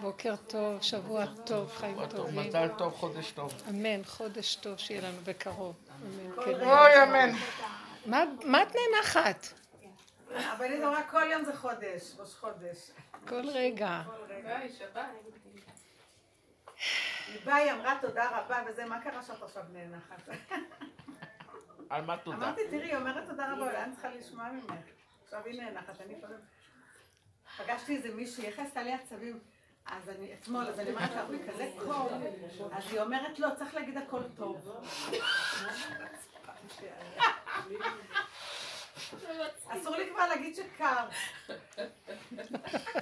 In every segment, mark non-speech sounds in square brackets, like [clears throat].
בוקר טוב, שבוע טוב, חיים טובים. מזל טוב, חודש טוב. אמן, חודש טוב שיהיה לנו בקרוב. אמן. כן. אוי, אמן. מה מה את נאנחת? אבל אני אמרה כל יום זה חודש, ראש חודש. כל רגע. היא באה, היא אמרה תודה רבה וזה, מה קרה שאת עכשיו נאנחת? על מה תודה? אמרתי, תראי, היא אומרת תודה רבה, אולי אני צריכה לשמוע ממך. עכשיו היא נאנחת, אני קודם... פגשתי איזה מישהי, איך עשתה לי עצבים? אז אני, אתמול, אז אני אומרת לה, בכזה קור, אז היא אומרת, לא, צריך להגיד הכל טוב. אסור לי כבר להגיד שקר.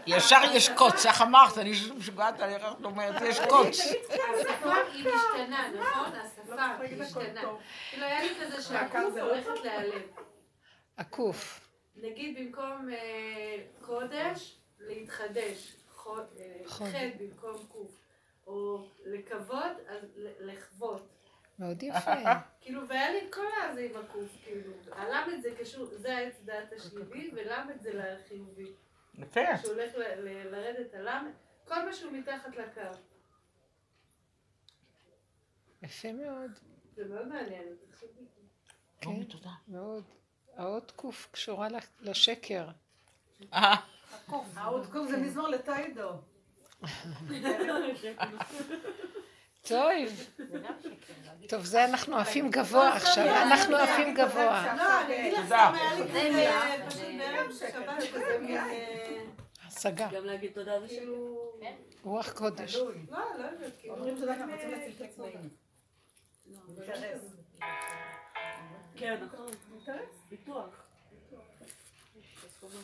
ישר יש קוץ, איך אמרת? אני משוגעת עליך, את אומרת, יש קוץ. השפה היא משתנה, נכון? השפה היא משתנה. כאילו היה לי כזה שהקוף הולכת להיעלם. הקוף. נגיד במקום אה, קודש, להתחדש. חוד, אה, במקום קוף. או לכבוד, אז לחוות. מאוד יפה. [laughs] כאילו, והיה לי את כל הזה עם הקוף, כאילו. הלמד זה קשור, זה העץ דעת השלילי, ולמד זה לחיובי. יפה. שהולך לרדת הלמד, כל מה שהוא מתחת לקו. יפה מאוד. זה מאוד מעניין, תחשבי. כן, מאוד. האות קוף קשורה לשקר. האות קום זה מזמור לטוידו. טוב. טוב, זה אנחנו עפים גבוה עכשיו, אנחנו עפים גבוה. לא, אני אגיד לך תודה. סתם, היה לי כזה, פשוט בערב שבת כזה מין... השגה, גם להגיד תודה ושלום. כאילו... רוח קודש. לא, לא יודעת, כאילו... אומרים תודה כי אנחנו רוצים להציל את עצמנו. אינטרס. כן, נכון. ביטוח.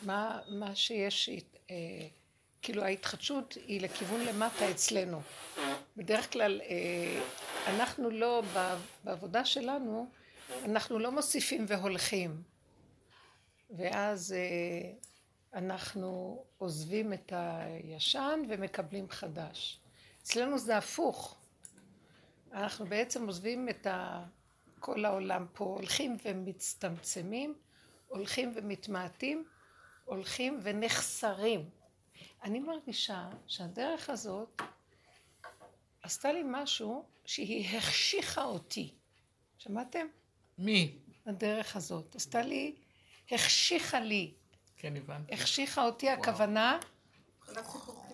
מה, מה שיש, אה, כאילו ההתחדשות היא לכיוון למטה אצלנו. בדרך כלל אה, אנחנו לא, בעבודה שלנו, אנחנו לא מוסיפים והולכים. ואז אה, אנחנו עוזבים את הישן ומקבלים חדש. אצלנו זה הפוך. אנחנו בעצם עוזבים את ה... כל העולם פה, הולכים ומצטמצמים, הולכים ומתמעטים, הולכים ונחסרים. אני מרגישה שהדרך הזאת עשתה לי משהו שהיא החשיכה אותי. שמעתם? מי? הדרך הזאת. עשתה לי, החשיכה לי. כן, הבנתי. החשיכה אותי הכוונה,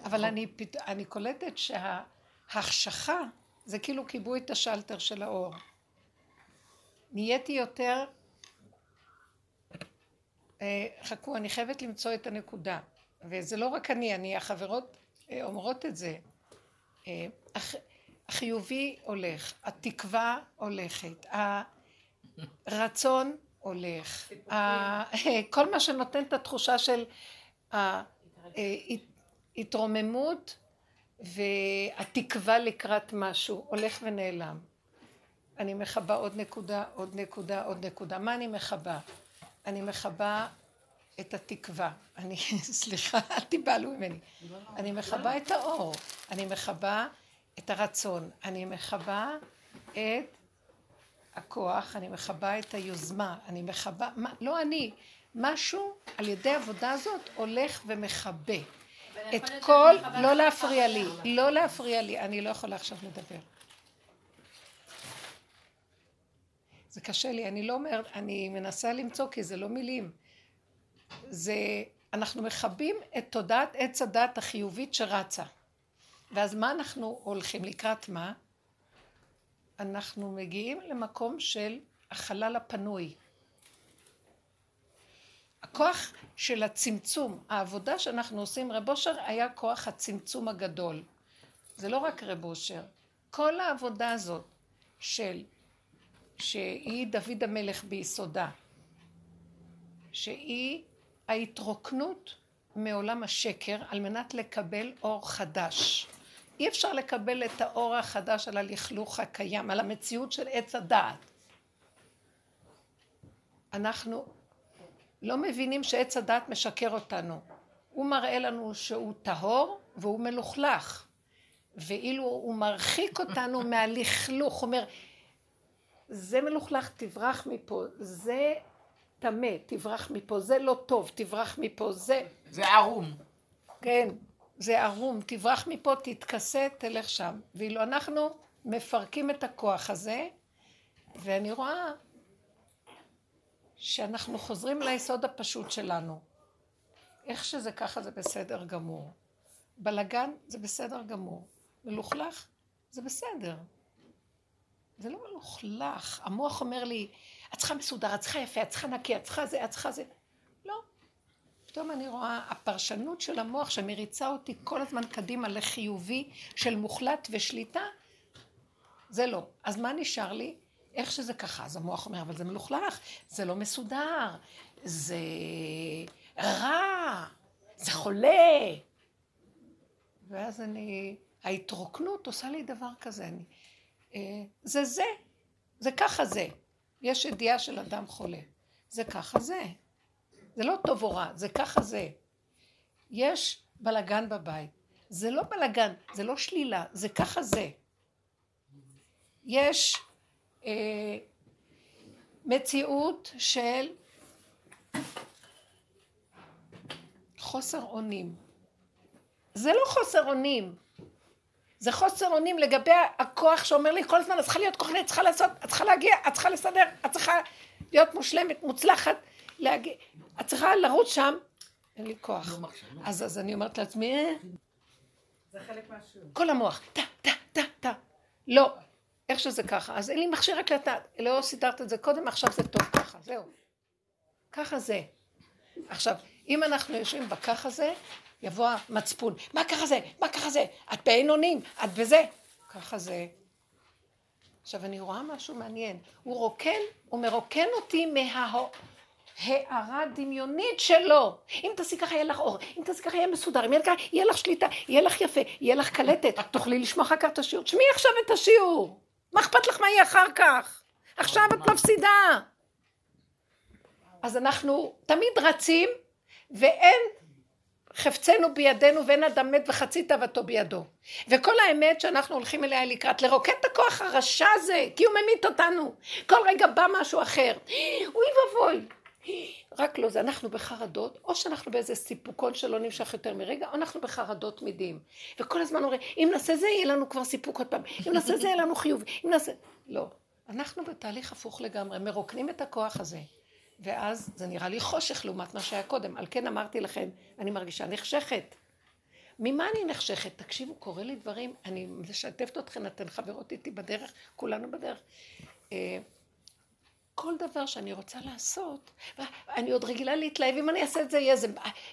אבל אני, פת- אני קולטת שההחשכה זה כאילו כיבו את השלטר של האור. נהייתי יותר... אה, חכו, אני חייבת למצוא את הנקודה. וזה לא רק אני, אני, החברות אה, אומרות את זה. אה, הח, החיובי הולך, התקווה הולכת, הרצון הולך, כל מה שנותן את התחושה של ההתרוממות והתקווה לקראת משהו הולך ונעלם. אני מכבה עוד נקודה, עוד נקודה, עוד נקודה. מה אני מכבה? אני מכבה את התקווה. אני, [laughs] סליחה, אל תיבהלו ממני. אני מכבה את האור. אני מכבה את הרצון. אני מכבה את הכוח. אני מכבה את היוזמה. אני מכבה, מה, לא אני. משהו על ידי העבודה הזאת הולך ומכבה. את כל, לא להפריע לי, לא להפריע לי, אני לא יכולה עכשיו לדבר. זה קשה לי, אני לא אומרת, אני מנסה למצוא כי זה לא מילים. זה, אנחנו מכבים את תודעת עץ הדת החיובית שרצה. ואז מה אנחנו הולכים? לקראת מה? אנחנו מגיעים למקום של החלל הפנוי. הכוח של הצמצום, העבודה שאנחנו עושים, רב אושר היה כוח הצמצום הגדול. זה לא רק רב אושר, כל העבודה הזאת של, שהיא דוד המלך ביסודה, שהיא ההתרוקנות מעולם השקר על מנת לקבל אור חדש. אי אפשר לקבל את האור החדש על הלכלוך הקיים, על המציאות של עץ הדעת. אנחנו לא מבינים שעץ הדעת משקר אותנו. הוא מראה לנו שהוא טהור והוא מלוכלך. ואילו הוא מרחיק אותנו [laughs] מהלכלוך, הוא אומר, זה מלוכלך, תברח מפה, זה טמא, תברח מפה, זה לא טוב, תברח מפה, זה... זה ערום. כן, זה ערום, תברח מפה, תתכסה, תלך שם. ואילו אנחנו מפרקים את הכוח הזה, ואני רואה שאנחנו חוזרים ליסוד הפשוט שלנו. איך שזה ככה זה בסדר גמור. בלגן זה בסדר גמור. מלוכלך זה בסדר. זה לא מלוכלך. המוח אומר לי, את צריכה מסודר, את צריכה יפה, את צריכה נקי, את צריכה זה, את צריכה זה. לא. פתאום אני רואה הפרשנות של המוח שמריצה אותי כל הזמן קדימה לחיובי של מוחלט ושליטה, זה לא. אז מה נשאר לי? איך שזה ככה. אז המוח אומר, אבל זה מלוכלך, זה לא מסודר, זה רע, זה חולה. ואז אני, ההתרוקנות עושה לי דבר כזה. אני, זה זה, זה ככה זה. יש ידיעה של אדם חולה. זה ככה זה. זה לא טוב או רע, זה ככה זה. יש בלגן בבית. זה לא בלגן, זה לא שלילה, זה ככה זה. יש אה, מציאות של חוסר אונים. זה לא חוסר אונים, זה חוסר אונים לגבי הכוח שאומר לי כל הזמן, את צריכה להיות כוחנית, את צריכה לעשות, את צריכה להגיע, את צריכה לסדר, את צריכה להיות מושלמת, מוצלחת, להגיע, את צריכה לרוץ שם, אין לי כוח. אז, אז אני אומרת לעצמי, אה, זה חלק מהשיעור. כל המוח, טה, טה, טה, טה. לא, איך שזה ככה. אז אין לי מכשיר הקלטה, לא סידרת את זה קודם, עכשיו זה טוב ככה, זהו. ככה זה. עכשיו, אם אנחנו יושבים בככה זה, יבוא המצפון, מה ככה זה? מה ככה זה? את באין אונים, את בזה. ככה זה. עכשיו, אני רואה משהו מעניין. הוא רוקן, הוא מרוקן אותי מההערה הדמיונית שלו. אם תעשי ככה יהיה לך אור, אם תעשי ככה יהיה מסודר, אם יהיה לך, יהיה לך שליטה, יהיה לך יפה, יהיה לך קלטת, [laughs] תוכלי לשמוע אחר כך את השיעור. תשמעי עכשיו את השיעור. מה אכפת לך מה יהיה אחר כך? עכשיו את מפסידה. אז אנחנו תמיד רצים, ואין חפצנו בידינו ואין אדם מת וחצי תאוותו בידו. וכל האמת שאנחנו הולכים אליה לקראת, לרוקן את הכוח הרשע הזה, כי הוא ממית אותנו. כל רגע בא משהו אחר. אוי ואבוי. רק לא זה, אנחנו בחרדות, או שאנחנו באיזה סיפוקון שלא נמשך יותר מרגע, או אנחנו בחרדות תמידים. וכל הזמן אומרים, אם נעשה זה, יהיה לנו כבר סיפוק עוד פעם. אם נעשה זה, יהיה לנו חיוב. אם נעשה... לא. אנחנו בתהליך הפוך לגמרי, מרוקנים את הכוח הזה. ואז זה נראה לי חושך לעומת מה שהיה קודם. על כן אמרתי לכם, אני מרגישה נחשכת. ממה אני נחשכת? תקשיבו, קורה לי דברים, אני משתפת אתכן, אתן חברות איתי בדרך, כולנו בדרך. אה, כל דבר שאני רוצה לעשות, אני עוד רגילה להתלהב, אם אני אעשה את זה, יהיה איזה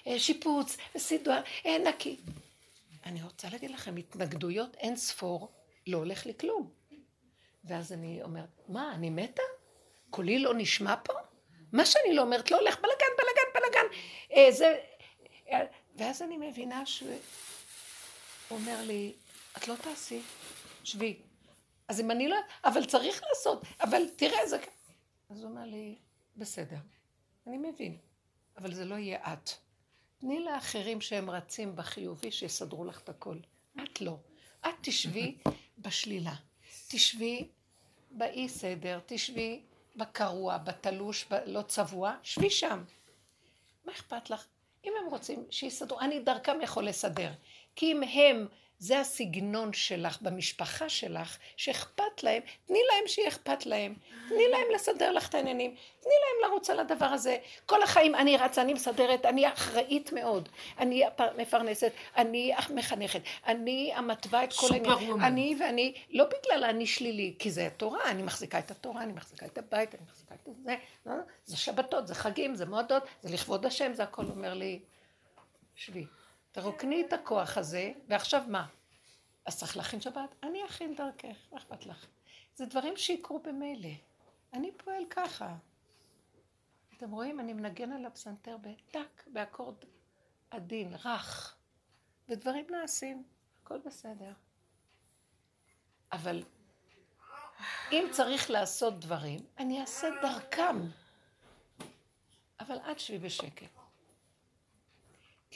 אה, שיפוץ, סידור, אה, נקי. אני רוצה להגיד לכם, התנגדויות אין ספור, לא הולך לי כלום. ואז אני אומרת, מה, אני מתה? קולי לא נשמע פה? מה שאני לא אומרת, לא הולך, בלגן, בלגן, בלגן. אה, זה... אה, ואז אני מבינה שהוא אומר לי, את לא תעשי, שבי. אז אם אני לא... אבל צריך לעשות, אבל תראה, זה... אז הוא אומר לי, בסדר, אני מבין, אבל זה לא יהיה את. תני לאחרים שהם רצים בחיובי שיסדרו לך את הכל. את לא. את תשבי בשלילה. תשבי באי סדר, תשבי בקרוע, בתלוש, בלא צבוע, שבי שם. מה אכפת לך? אם הם רוצים שיסדרו, אני דרכם יכול לסדר. כי אם הם זה הסגנון שלך במשפחה שלך, שאכפת להם, תני להם שיהיה אכפת להם. תני להם לסדר לך את העניינים. תני להם לרוץ על הדבר הזה. כל החיים אני רצה, אני מסדרת, אני אחראית מאוד. אני מפרנסת, אני מחנכת, אני המתווה את כל העניינים. אני ואני, לא בגלל אני שלילי, כי זה התורה, אני מחזיקה את התורה, אני מחזיקה את הבית, אני מחזיקה את זה. לא, זה שבתות, זה חגים, זה מועדות, זה לכבוד השם, זה הכל אומר לי, שבי. תרוקני את הכוח הזה, ועכשיו מה? אז צריך להכין שבת? אני אכין דרכך, מה אכפת לך? זה דברים שיקרו במילא. אני פועל ככה. אתם רואים, אני מנגן על הפסנתר בטק, באקורד עדין, רך, ודברים נעשים, הכל בסדר. אבל אם צריך לעשות דברים, אני אעשה דרכם. אבל עד שבי בשקט.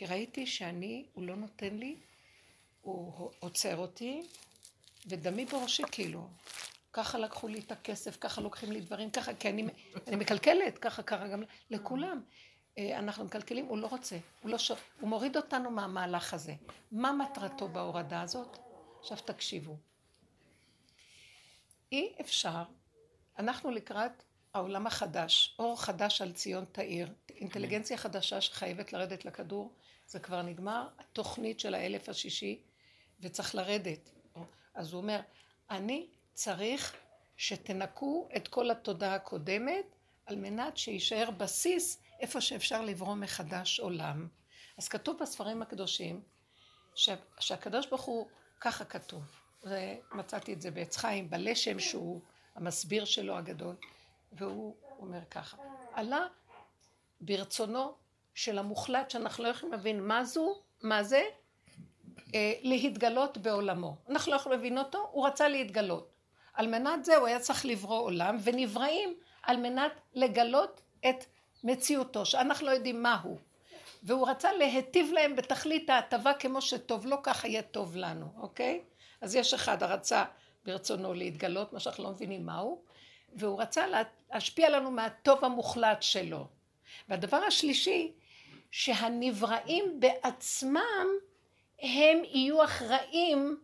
כי ראיתי שאני, הוא לא נותן לי, הוא עוצר אותי, ודמי בראשי כאילו. ככה לקחו לי את הכסף, ככה לוקחים לי דברים, ככה, כי אני, אני מקלקלת, ככה קרה גם לכולם. אה, אנחנו מקלקלים, הוא לא רוצה, הוא, לא ש... הוא מוריד אותנו מהמהלך הזה. מה מטרתו בהורדה הזאת? עכשיו תקשיבו. אי אפשר, אנחנו לקראת העולם החדש, אור חדש על ציון תאיר, אינטליגנציה חדשה שחייבת לרדת לכדור, זה כבר נגמר, התוכנית של האלף השישי, וצריך לרדת. אז הוא אומר, אני צריך שתנקו את כל התודעה הקודמת, על מנת שיישאר בסיס איפה שאפשר לברום מחדש עולם. אז כתוב בספרים הקדושים, שה, שהקדוש ברוך הוא, ככה כתוב, ומצאתי את זה בעץ חיים, בלשם שהוא המסביר שלו הגדול, והוא אומר ככה, עלה ברצונו של המוחלט שאנחנו לא יכולים להבין מה זו, מה זה, אה, להתגלות בעולמו. אנחנו לא יכולים להבין אותו, הוא רצה להתגלות. על מנת זה הוא היה צריך לברוא עולם, ונבראים על מנת לגלות את מציאותו, שאנחנו לא יודעים מהו. והוא רצה להיטיב להם בתכלית ההטבה כמו שטוב לו, ככה יהיה טוב לנו, אוקיי? אז יש אחד הרצה ברצונו להתגלות, מה שאנחנו לא מבינים מהו, והוא רצה להשפיע לנו מהטוב המוחלט שלו. והדבר השלישי, שהנבראים בעצמם הם יהיו אחראים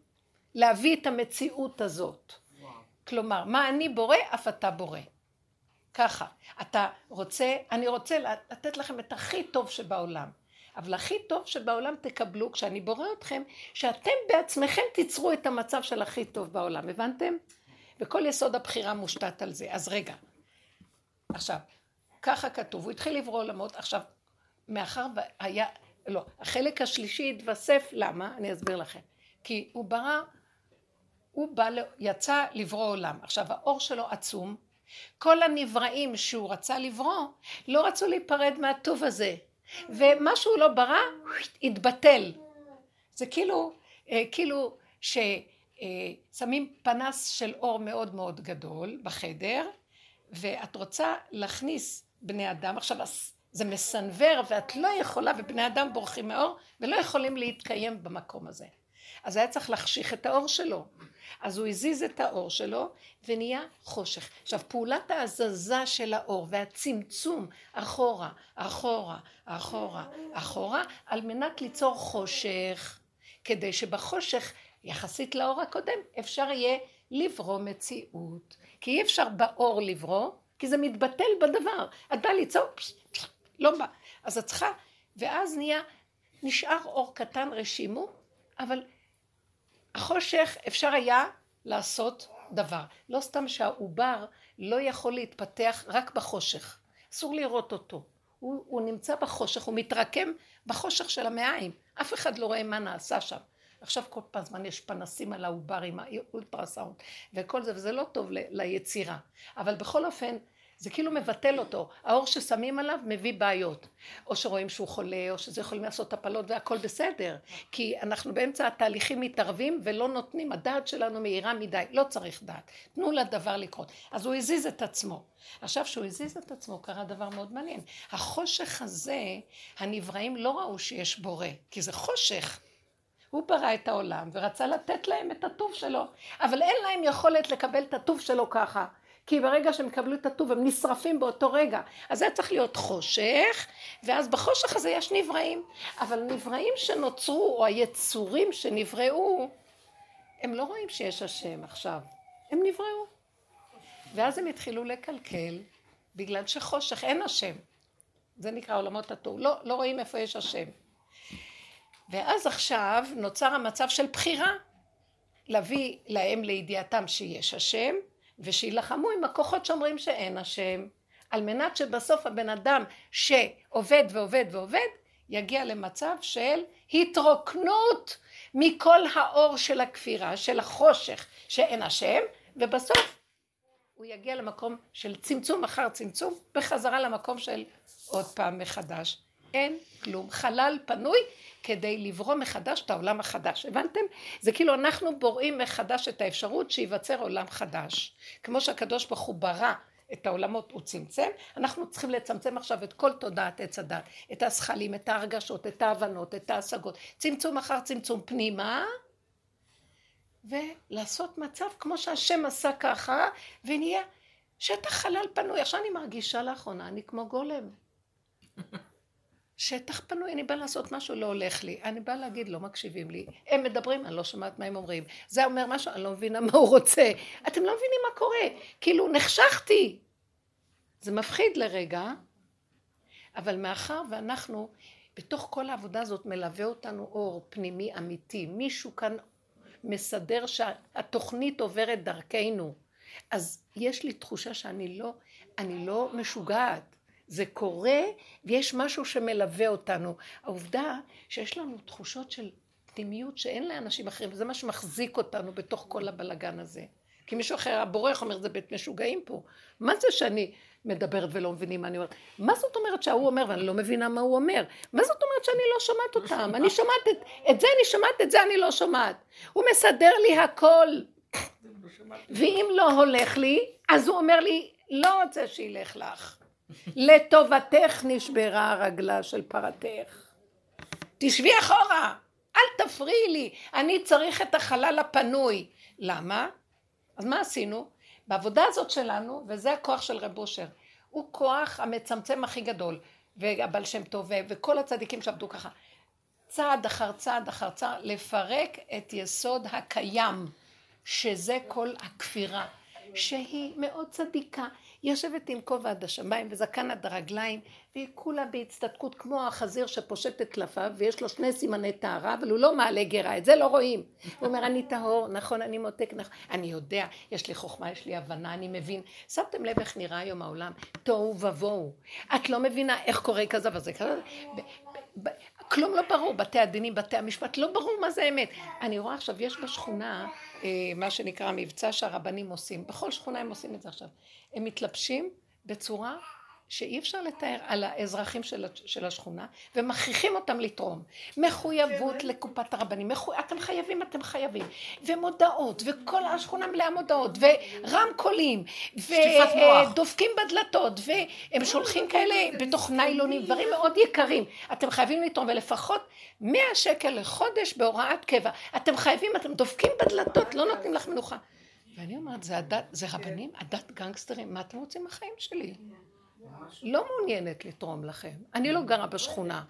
להביא את המציאות הזאת. כלומר, מה אני בורא, אף אתה בורא. ככה. אתה רוצה, אני רוצה לתת לכם את הכי טוב שבעולם. אבל הכי טוב שבעולם תקבלו, כשאני בורא אתכם, שאתם בעצמכם תיצרו את המצב של הכי טוב בעולם. הבנתם? וכל יסוד הבחירה מושתת על זה. אז רגע. עכשיו, ככה כתוב, הוא התחיל לברוא עולמות, עכשיו, מאחר והיה, לא, החלק השלישי התווסף, למה? אני אסביר לכם. כי הוא ברא, הוא בא, יצא לברוא עולם. עכשיו, האור שלו עצום, כל הנבראים שהוא רצה לברוא, לא רצו להיפרד מהטוב הזה. ומה שהוא לא ברא, התבטל. זה כאילו, אה, כאילו ששמים פנס של אור מאוד מאוד גדול בחדר, ואת רוצה להכניס בני אדם, עכשיו זה מסנוור ואת לא יכולה, ובני אדם בורחים מאור ולא יכולים להתקיים במקום הזה. אז היה צריך להחשיך את האור שלו. אז הוא הזיז את האור שלו ונהיה חושך. עכשיו פעולת ההזזה של האור והצמצום אחורה, אחורה, אחורה, אחורה, על מנת ליצור חושך, כדי שבחושך יחסית לאור הקודם אפשר יהיה לברוא מציאות. כי אי אפשר באור לברוא, כי זה מתבטל בדבר. את באה פש, לא בא. אז את צריכה, ואז נהיה, נשאר אור קטן רשימו, אבל החושך אפשר היה לעשות דבר. לא סתם שהעובר לא יכול להתפתח רק בחושך. אסור לראות אותו. הוא, הוא נמצא בחושך, הוא מתרקם בחושך של המעיים. אף אחד לא רואה מה נעשה שם. עכשיו כל פעם זמן יש פנסים על העובר עם האולטרסאונד וכל זה, וזה לא טוב ליצירה. אבל בכל אופן, זה כאילו מבטל אותו. האור ששמים עליו מביא בעיות. או שרואים שהוא חולה, או שזה יכולים לעשות הפלות והכל בסדר. כי אנחנו באמצע התהליכים מתערבים ולא נותנים, הדעת שלנו מהירה מדי, לא צריך דעת. תנו לדבר לקרות. אז הוא הזיז את עצמו. עכשיו שהוא הזיז את עצמו קרה דבר מאוד מעניין. החושך הזה, הנבראים לא ראו שיש בורא, כי זה חושך. הוא ברא את העולם ורצה לתת להם את הטוב שלו, אבל אין להם יכולת לקבל את הטוב שלו ככה. כי ברגע שהם יקבלו את הטוב הם נשרפים באותו רגע. אז זה צריך להיות חושך, ואז בחושך הזה יש נבראים. אבל נבראים שנוצרו, או היצורים שנבראו, הם לא רואים שיש השם עכשיו. הם נבראו. ואז הם התחילו לקלקל, בגלל שחושך, אין השם. זה נקרא עולמות הטוב. לא, לא רואים איפה יש השם. ואז עכשיו נוצר המצב של בחירה. להביא להם לידיעתם שיש השם, ושילחמו עם הכוחות שאומרים שאין השם, על מנת שבסוף הבן אדם שעובד ועובד ועובד, יגיע למצב של התרוקנות מכל האור של הכפירה, של החושך שאין השם, ובסוף הוא יגיע למקום של צמצום אחר צמצום, בחזרה למקום של עוד פעם מחדש. אין כלום, חלל פנוי כדי לברוא מחדש את העולם החדש. הבנתם? זה כאילו אנחנו בוראים מחדש את האפשרות שייווצר עולם חדש. כמו שהקדוש ברוך הוא ברא את העולמות, הוא צמצם, אנחנו צריכים לצמצם עכשיו את כל תודעת עץ הדת, את הזכלים, את ההרגשות, את ההבנות, את ההשגות, צמצום אחר צמצום פנימה, ולעשות מצב כמו שהשם עשה ככה, ונהיה שטח חלל פנוי. עכשיו אני מרגישה לאחרונה, אני כמו גולם. שטח פנוי, אני באה לעשות משהו, לא הולך לי. אני באה להגיד, לא מקשיבים לי. הם מדברים, אני לא שומעת מה הם אומרים. זה אומר משהו, אני לא מבינה מה הוא רוצה. אתם לא מבינים מה קורה. כאילו, נחשכתי. זה מפחיד לרגע, אבל מאחר ואנחנו, בתוך כל העבודה הזאת מלווה אותנו אור פנימי אמיתי. מישהו כאן מסדר שהתוכנית עוברת דרכנו. אז יש לי תחושה שאני לא, אני לא משוגעת. זה קורה ויש משהו שמלווה אותנו. העובדה שיש לנו תחושות של פנימיות שאין לאנשים אחרים, וזה מה שמחזיק אותנו בתוך כל הבלגן הזה. כי מישהו אחר, הבורח אומר, זה בית משוגעים פה. מה זה שאני מדברת ולא מבינים מה אני אומרת? מה זאת אומרת שההוא אומר ואני לא מבינה מה הוא אומר? מה זאת אומרת שאני לא שומעת אותם? אני שומעת את, את זה אני שומעת, את זה אני לא שומעת. הוא מסדר לי הכל. ואם לא הולך לי, אז הוא אומר לי, לא רוצה שילך לך. לטובתך נשברה הרגלה של פרתך. תשבי אחורה, אל תפריעי לי, אני צריך את החלל הפנוי. למה? אז מה עשינו? בעבודה הזאת שלנו, וזה הכוח של רב אושר, הוא כוח המצמצם הכי גדול, והבעל שם טוב, וכל הצדיקים שעבדו ככה. צעד אחר צעד אחר צעד, לפרק את יסוד הקיים, שזה כל הכפירה, שהיא מאוד צדיקה. היא יושבת עם כובע עד השמיים וזקן עד הרגליים, והיא כולה בהצטדקות כמו החזיר שפושט את טלפיו, ויש לו שני סימני טהרה, אבל הוא לא מעלה גרה, את זה לא רואים. הוא אומר, אני טהור, נכון, אני מותק, נכון, אני יודע, יש לי חוכמה, יש לי הבנה, אני מבין. שמתם לב איך נראה היום העולם? תוהו ובוהו. את לא מבינה איך קורה כזה וזה כזה. כלום לא ברור, בתי הדינים, בתי המשפט, לא ברור מה זה אמת. אני רואה עכשיו, יש בשכונה אה, מה שנקרא מבצע שהרבנים עושים, בכל שכונה הם עושים את זה עכשיו. הם מתלבשים בצורה שאי אפשר לתאר על האזרחים של, השכונה, ומכריחים אותם לתרום. מחויבות לקופת הרבנים, מחו... אתם חייבים, אתם חייבים. ומודעות, וכל השכונה מלאה מודעות, ורמקולים, ודופקים בדלתות, והם שולחים כאלה בתוך ניילונים, דברים מאוד יקרים. אתם חייבים לתרום, ולפחות 100 שקל לחודש בהוראת קבע. אתם חייבים, אתם דופקים בדלתות, לא נותנים לך מנוחה. ואני אומרת, זה הדת, זה רבנים, הדת גנגסטרים, מה אתם רוצים מהחיים שלי? לא מעוניינת לתרום לכם. אני לא גרה בשכונה.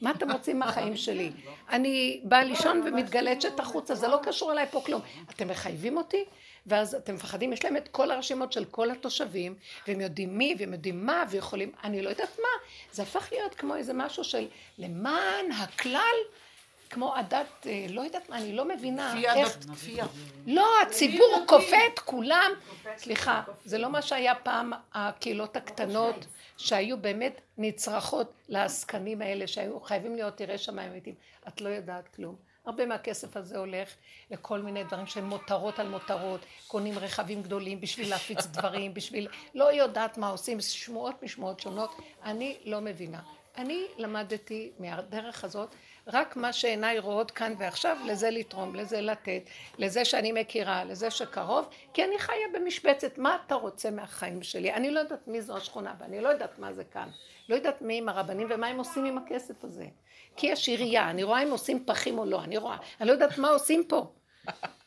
מה אתם רוצים מהחיים שלי? אני באה לישון ומתגלצת החוצה, זה לא קשור אליי פה כלום. אתם מחייבים אותי? ואז אתם מפחדים, יש להם את כל הרשימות של כל התושבים, והם יודעים מי, והם יודעים מה, ויכולים, אני לא יודעת מה. זה הפך להיות כמו איזה משהו של למען הכלל, כמו הדת, אה, לא יודעת מה, אני לא מבינה איך... כפייה. לא, הציבור כופה את כולם. סליחה, זה לא מה שהיה פעם הקהילות הקטנות, שהיו באמת נצרכות לעסקנים האלה, שהיו חייבים להיות יראי שמיים אמיתיים. את לא יודעת כלום. הרבה מהכסף הזה הולך לכל מיני דברים שהם מותרות על מותרות, קונים רכבים גדולים בשביל להפיץ דברים, בשביל... לא יודעת מה עושים, שמועות משמועות שונות. אני לא מבינה. אני למדתי מהדרך הזאת רק מה שעיניי רואות כאן ועכשיו, לזה לתרום, לזה לתת, לזה שאני מכירה, לזה שקרוב, כי אני חיה במשבצת, מה אתה רוצה מהחיים שלי? אני לא יודעת מי זו השכונה, ואני לא יודעת מה זה כאן. לא יודעת מי עם הרבנים ומה הם עושים עם הכסף הזה. כי יש עירייה, אני רואה אם עושים פחים או לא, אני רואה, אני לא יודעת מה עושים פה.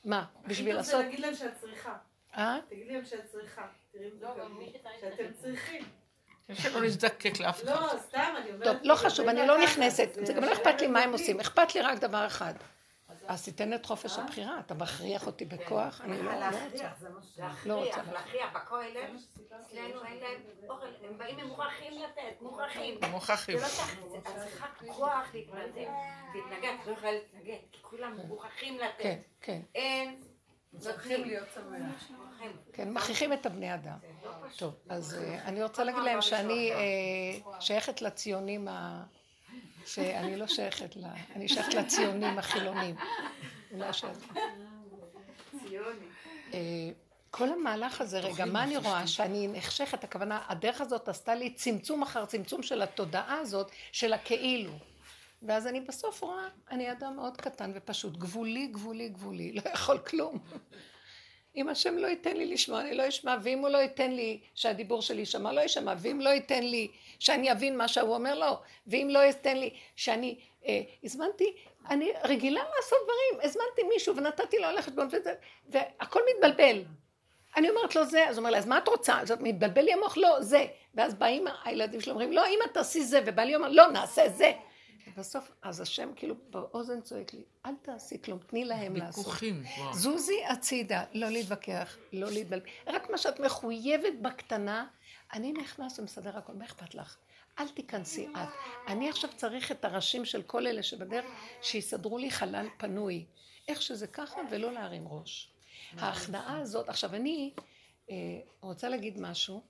מה, בשביל לעשות... תגיד להם שאת צריכה. אה? תגידי להם שאת צריכה. זה שאתם צריכים. שלא נזדקק לאף אחד. לא, סתם, אני אומרת... טוב, לא חשוב, אני לא נכנסת. זה גם לא אכפת לי מה הם עושים. אכפת לי רק דבר אחד. אז תיתן את חופש הבחירה, אתה מכריח אותי בכוח, אני לא רוצה. לא רוצה. להכריח, בכולל, אצלנו אין להם אוכל, הם באים, הם מוכרחים לתת, מוכרחים. מוכרחים. זה לא את צריכה כוח להתנגד, להתנגד, לא יכולה להתנגד, כי כולם מוכרחים לתת. כן, כן. אין, צריכים להיות שמח. כן, מכריחים את הבני אדם. טוב, אז אה, אני רוצה להגיד להם שאני אה, שייכת לציונים ה... שאני לא שייכת ל... אני שייכת לציונים החילונים. אולי ש... אה, כל המהלך הזה, רגע, מה אני רואה? שאני נחשכת, הכוונה, הדרך הזאת עשתה לי צמצום אחר צמצום של התודעה הזאת, של הכאילו. ואז אני בסוף רואה, אני אדם מאוד קטן ופשוט, גבולי, גבולי, גבולי, לא יכול כלום. אם השם לא ייתן לי לשמוע, אני לא אשמע, ואם הוא לא ייתן לי שהדיבור שלי יישמע, לא יישמע, ואם לא ייתן לי שאני אבין מה שהוא אומר, לא, ואם לא ייתן לי שאני, אה, הזמנתי, אני רגילה לעשות דברים, הזמנתי מישהו ונתתי לו ללכת בו, והכל מתבלבל. אני אומרת לו זה, אז הוא אומר לה, אז מה את רוצה? זאת מתבלבל לי המוח? לא, זה. ואז באים הילדים שלו, אומרים, לא, אמא תעשי זה, ובעלי אומר, לא, נעשה זה. ובסוף, אז השם כאילו באוזן צועק לי, אל תעשי כלום, תני להם לעשות. ויכוחים. וואו. זוזי הצידה, לא להתווכח, לא להתבלבל. רק מה שאת מחויבת בקטנה, אני נכנס ומסדר הכל, מה אכפת לך? אל תיכנסי את. אני עכשיו צריך את הראשים של כל אלה שבדרך, שיסדרו לי חלל פנוי. איך שזה ככה, ולא להרים ראש. ההכנעה הזאת, עכשיו אני אה, רוצה להגיד משהו,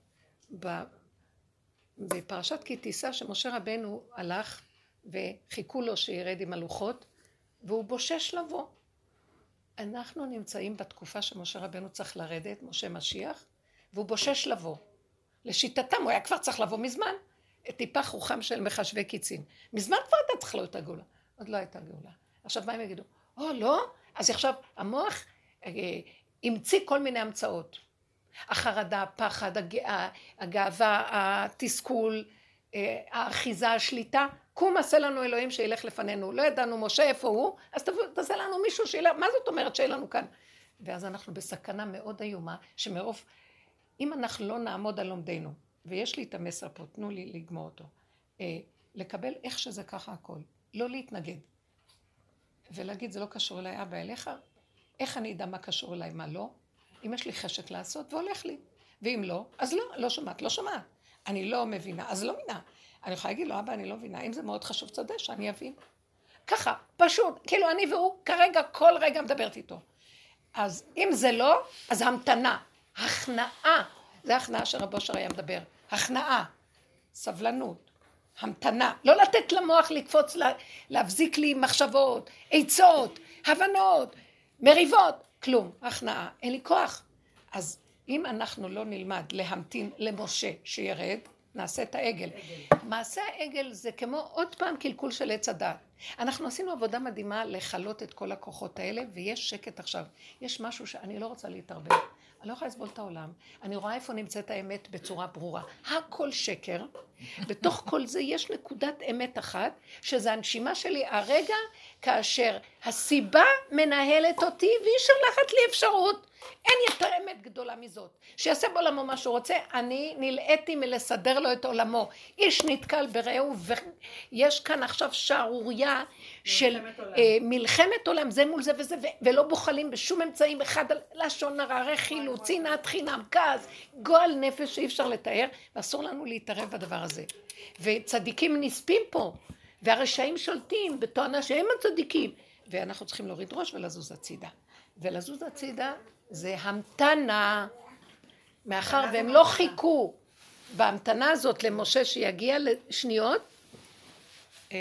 בפרשת כי תישא שמשה רבנו הלך וחיכו לו שירד עם הלוחות, והוא בושש לבוא. אנחנו נמצאים בתקופה שמשה רבנו צריך לרדת, משה משיח, והוא בושש לבוא. לשיטתם, הוא היה כבר צריך לבוא מזמן. טיפח רוחם של מחשבי קיצין. מזמן כבר הייתה צריכה להיות הגאולה. עוד לא הייתה גאולה. עכשיו, מה הם יגידו? או, לא? אז עכשיו, המוח אה, המציא כל מיני המצאות. החרדה, הפחד, הג... הגאווה, התסכול, האחיזה, השליטה. קום עשה לנו אלוהים שילך לפנינו. לא ידענו משה איפה הוא, אז תעשה לנו מישהו שילך, מה זאת אומרת שיהיה לנו כאן? ואז אנחנו בסכנה מאוד איומה, שמרוב, אם אנחנו לא נעמוד על לומדנו, ויש לי את המסר פה, תנו לי לגמור אותו, אה, לקבל איך שזה ככה הכל, לא להתנגד, ולהגיד זה לא קשור אליי, אבא אליך, איך אני אדע מה קשור אליי, מה לא? אם יש לי חשק לעשות, והולך לי. ואם לא, אז לא, לא שומעת, לא שומעת. אני לא מבינה, אז לא מבינה. אני יכולה להגיד לו, אבא, אני לא מבינה, אם זה מאוד חשוב, תודה שאני אבין. ככה, פשוט, כאילו אני והוא כרגע, כל רגע מדברת איתו. אז אם זה לא, אז המתנה, הכנעה, זה הכנעה שרבו שר היה מדבר, הכנעה, סבלנות, המתנה, לא לתת למוח לקפוץ, לה- להבזיק לי מחשבות, עצות, הבנות, מריבות, כלום, הכנעה, אין לי כוח. אז אם אנחנו לא נלמד להמתין למשה שירד, נעשה את העגל. מעשה העגל זה כמו עוד פעם קלקול של עץ הדת. אנחנו עשינו עבודה מדהימה לכלות את כל הכוחות האלה, ויש שקט עכשיו. יש משהו שאני לא רוצה להתערבב. אני לא יכולה לסבול את העולם. אני רואה איפה נמצאת האמת בצורה ברורה. הכל שקר. בתוך כל זה יש נקודת אמת אחת, שזה הנשימה שלי הרגע כאשר הסיבה מנהלת אותי והיא שולחת לי אפשרות. אין יותר אמת גדולה מזאת. שיעשה בעולמו מה שהוא רוצה, אני נלאיתי מלסדר לו את עולמו. איש נתקל ברעהו, ויש כאן עכשיו שערורייה של מלחמת עולם. אה, מלחמת עולם, זה מול זה וזה, ו- ולא בוחלים בשום אמצעים, אחד על לשון הרע, רכילות, שנאת חינם, כעס, גועל נפש שאי אפשר לתאר, ואסור לנו להתערב בדבר הזה. וצדיקים נספים פה, והרשעים שולטים בתואנה שהם הצדיקים, ואנחנו צריכים להוריד ראש ולזוז הצידה. ולזוז הצידה זה המתנה, מאחר והם לא חיכו בהמתנה הזאת למשה שיגיע לשניות, אה,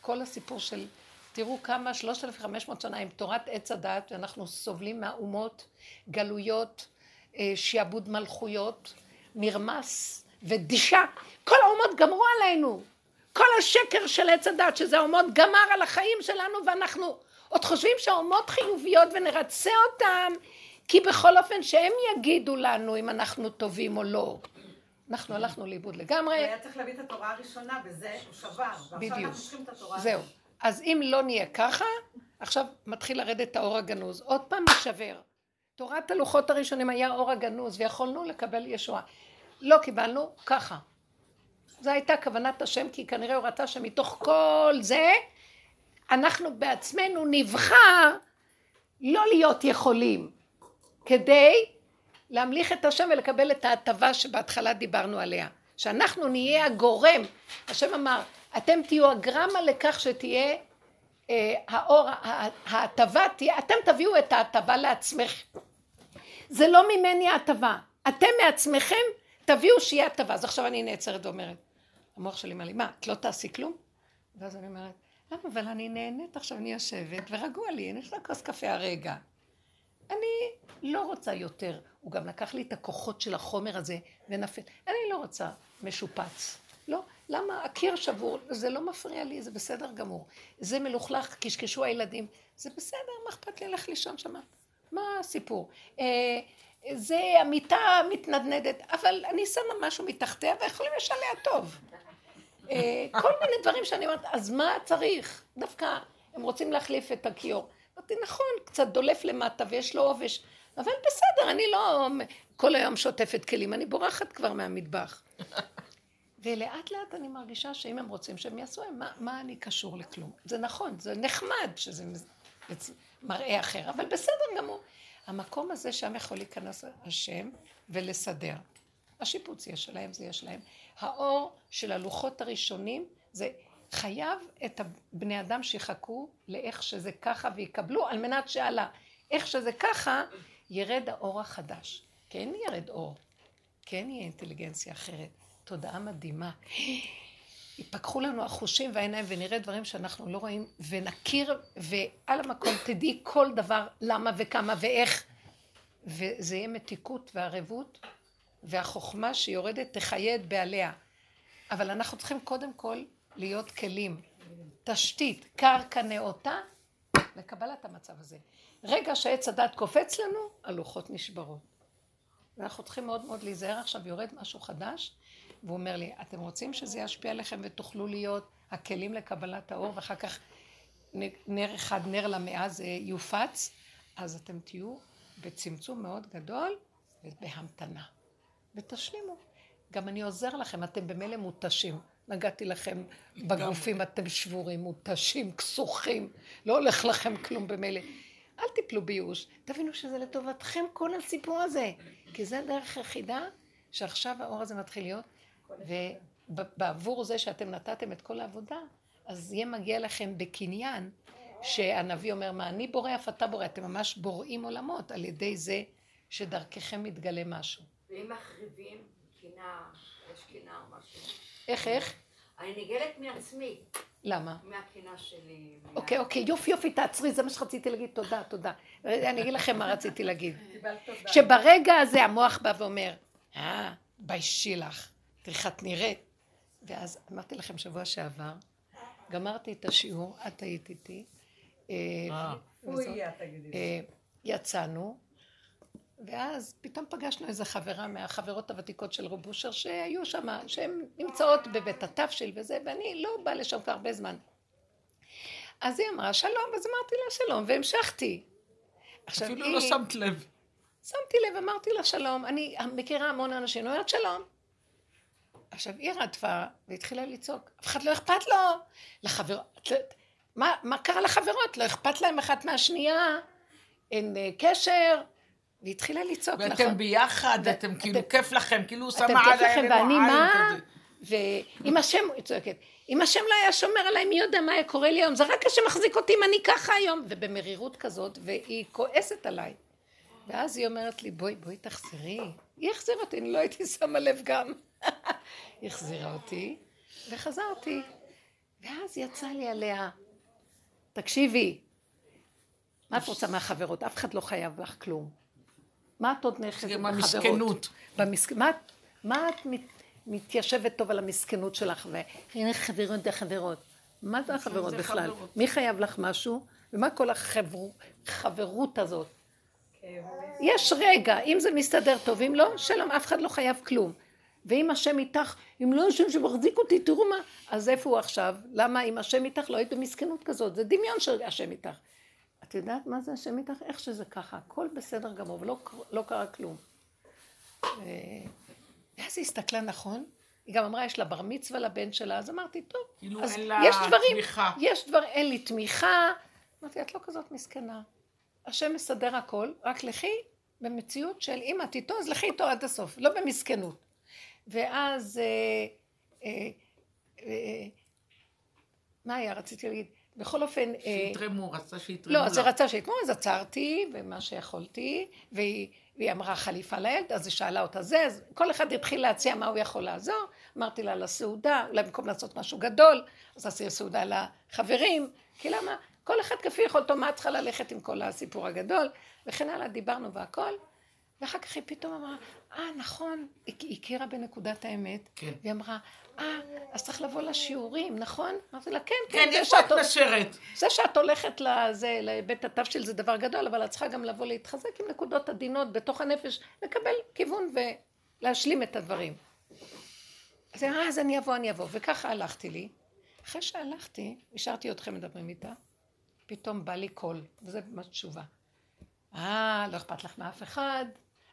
כל הסיפור של, תראו כמה, 3,500 שנה עם תורת עץ הדת, ואנחנו סובלים מהאומות, גלויות, אה, שעבוד מלכויות, מרמס ודישה. כל האומות גמרו עלינו. כל השקר של עץ הדת, שזה האומות, גמר על החיים שלנו, ואנחנו עוד חושבים שהאומות חיוביות ונרצה אותם, כי בכל אופן שהם יגידו לנו אם אנחנו טובים או לא. אנחנו הלכנו לאיבוד לגמרי. היה צריך להביא את התורה הראשונה, וזה הוא שבר. ועכשיו. אנחנו צריכים את התורה זהו. אז אם לא נהיה ככה, עכשיו מתחיל לרדת האור הגנוז. עוד פעם נשבר. תורת הלוחות הראשונים היה אור הגנוז, ויכולנו לקבל ישועה. לא קיבלנו, ככה. זו הייתה כוונת השם, כי כנראה הוא רצה שמתוך כל זה, אנחנו בעצמנו נבחר לא להיות יכולים, כדי להמליך את השם ולקבל את ההטבה שבהתחלה דיברנו עליה. שאנחנו נהיה הגורם. השם אמר, אתם תהיו הגרמה לכך שתהיה אה, האור, ההטבה תהיה, אתם תביאו את ההטבה לעצמכם. זה לא ממני ההטבה. אתם מעצמכם תביאו שיהיה הטבה. אז עכשיו אני נעצרת ואומרת, המוח שלי אומר לי, מה, את לא תעשי כלום? ואז אני אומרת, למה? אבל אני נהנית עכשיו, אני יושבת ורגוע לי, אני אשתה כוס קפה הרגע. אני לא רוצה יותר. הוא גם לקח לי את הכוחות של החומר הזה ונפל. אני לא רוצה משופץ. לא. למה? הקיר שבור, זה לא מפריע לי, זה בסדר גמור. זה מלוכלך, קשקשו הילדים. זה בסדר, מה אכפת לי ללכת לישון שמה? מה הסיפור? אה, זה המיטה מתנדנדת, אבל אני שמה משהו מתחתיה ויכולים לשליה טוב. אה, כל מיני דברים שאני אומרת, אז מה צריך? דווקא הם רוצים להחליף את הכיור. אמרתי, נכון, קצת דולף למטה ויש לו עובש. אבל בסדר, אני לא כל היום שוטפת כלים, אני בורחת כבר מהמטבח. [laughs] ולאט לאט אני מרגישה שאם הם רוצים שהם יעשו, מה, מה אני קשור לכלום? זה נכון, זה נחמד שזה מראה אחר, אבל בסדר גמור. המקום הזה שם יכול להיכנס השם ולסדר. השיפוץ יש שלהם, זה יש להם. האור של הלוחות הראשונים, זה חייב את הבני אדם שיחכו לאיך שזה ככה ויקבלו, על מנת שעל איך שזה ככה, ירד האור החדש. כן ירד אור, כן יהיה אינטליגנציה אחרת. תודעה מדהימה. ייפקחו לנו החושים והעיניים ונראה דברים שאנחנו לא רואים ונכיר ועל המקום תדעי כל דבר למה וכמה ואיך וזה יהיה מתיקות וערבות והחוכמה שיורדת תחיה את בעליה אבל אנחנו צריכים קודם כל להיות כלים תשתית, קרקע נאותה לקבלת המצב הזה רגע שעץ הדת קופץ לנו הלוחות נשברות ואנחנו צריכים מאוד מאוד להיזהר עכשיו יורד משהו חדש והוא אומר לי, אתם רוצים שזה ישפיע עליכם ותוכלו להיות הכלים לקבלת האור, ואחר כך נר אחד, נר למאה זה יופץ, אז אתם תהיו בצמצום מאוד גדול ובהמתנה. ותשלימו. גם אני עוזר לכם, אתם במילא מותשים. נגעתי לכם בגופים, אתם שבורים, מותשים, כסוכים, לא הולך לכם כלום במילא. אל תיפלו בייאוש, תבינו שזה לטובתכם כל הסיפור הזה, כי זה הדרך היחידה שעכשיו האור הזה מתחיל להיות, ובעבור זה שאתם נתתם את כל העבודה, אז יהיה מגיע לכם בקניין, שהנביא אומר, מה אני בורא אף אתה בורא, אתם ממש בוראים עולמות על ידי זה שדרככם מתגלה משהו. ואם מחריבים קינה, יש קינה או משהו. איך, איך? אני נגלת מעצמי, למה? מהקינה שלי. אוקיי, אוקיי, יופי, יופי, תעצרי, זה מה שרציתי להגיד, תודה, תודה. אני אגיד לכם מה רציתי להגיד. [laughs] קיבלת תודה. שברגע הזה המוח בא ואומר, אה, ביישי לך, תראי איך את נראית. ואז אמרתי לכם שבוע שעבר, גמרתי את השיעור, את היית איתי, אה. הוא יהיה, תגידי. אה, יצאנו, ואז פתאום פגשנו איזה חברה מהחברות הוותיקות של רב אושר שהיו שם, שהן נמצאות בבית התבשיל וזה, ואני לא באה לשם כבר הרבה זמן. אז היא אמרה שלום, אז אמרתי לה שלום, והמשכתי. עכשיו אפילו היא- לא שמת לב. שמתי לב, אמרתי לה שלום, אני מכירה המון אנשים, אומרת שלום. עכשיו היא רדפה והתחילה לצעוק, אף אחד לא אכפת לו, לחברות, מה, מה קרה לחברות? לא אכפת להם אחת מהשנייה, אין אה, קשר, והיא התחילה לצעוק, נכון? ואתם ביחד, ו- אתם כאילו אתם- כיף לכם, כאילו אתם שמה כיף על לכם העיניים ואני מה? ואם השם, היא צועקת, אם השם לא היה שומר עליי, מי יודע מה היה קורה לי היום? זה רק השם מחזיק אותי אם אני ככה היום. ובמרירות כזאת, והיא כועסת עליי. ואז היא אומרת לי, בואי, בואי תחזרי. היא החזירה אותי, אני לא הייתי שמה לב גם. [laughs] היא החזירה אותי, וחזרתי. ואז יצא לי עליה, תקשיבי, מה את רוצה מהחברות? אף אחד לא חייב לך כלום. מה את עוד עם בחברות? המסכנות. במסכ... מה, מה את מת... מתיישבת טוב על המסכנות שלך? והנה חברות חברות. מה זה החברות בכלל? חברות. מי חייב לך משהו? ומה כל החברות הזאת? יש רגע, אם זה מסתדר טוב, אם לא, שלום, אף אחד לא חייב כלום. ואם השם איתך, אם לא השם שמחזיק אותי, תראו מה, אז איפה הוא עכשיו? למה אם השם איתך לא היית במסכנות כזאת? זה דמיון של השם איתך. את יודעת מה זה השם איתך? איך שזה ככה, הכל בסדר גמור, ולא לא קרה כלום. ואז היא הסתכלה נכון, היא גם אמרה, יש לה בר מצווה לבן שלה, אז אמרתי, טוב, כאילו אז אין לה יש דברים, תמיכה. יש דבר, אין לי תמיכה. אמרתי, את לא כזאת מסכנה. השם מסדר הכל, רק לכי במציאות של אם את איתו, אז לכי איתו עד הסוף, לא במסכנות. ואז, אה, אה, אה, מה היה? רציתי להגיד, בכל אופן... אה, שיתרמו, רצה שיתרמו לא, אז היא לה. רצה שיתנו, אז עצרתי, ומה שיכולתי, והיא, והיא אמרה חליפה לילד, אז היא שאלה אותה זה, אז כל אחד התחיל להציע מה הוא יכול לעזור, אמרתי לה לסעודה, אולי במקום לעשות משהו גדול, אז עשיתי סעודה לחברים, כי למה? כל אחד כפי יכולתו, מה צריכה ללכת עם כל הסיפור הגדול, וכן הלאה, דיברנו והכל, ואחר כך היא פתאום אמרה, אה, נכון, היא הכירה בנקודת האמת, כן. והיא אמרה, אה, אז צריך לבוא לשיעורים, נכון? אמרתי לה, כן, כן, זה איפה את נשרת? זה שאת הולכת לזה, לבית התבשיל זה דבר גדול, אבל את צריכה גם לבוא להתחזק עם נקודות עדינות בתוך הנפש, לקבל כיוון ולהשלים את הדברים. אז היא אמרה, "אה, אז אני אבוא, אני אבוא. וככה הלכתי לי. אחרי שהלכתי, השארתי אתכם מדברים איתה, פתאום בא לי קול, וזה ממש תשובה. אה, לא אכפת לך מאף אחד,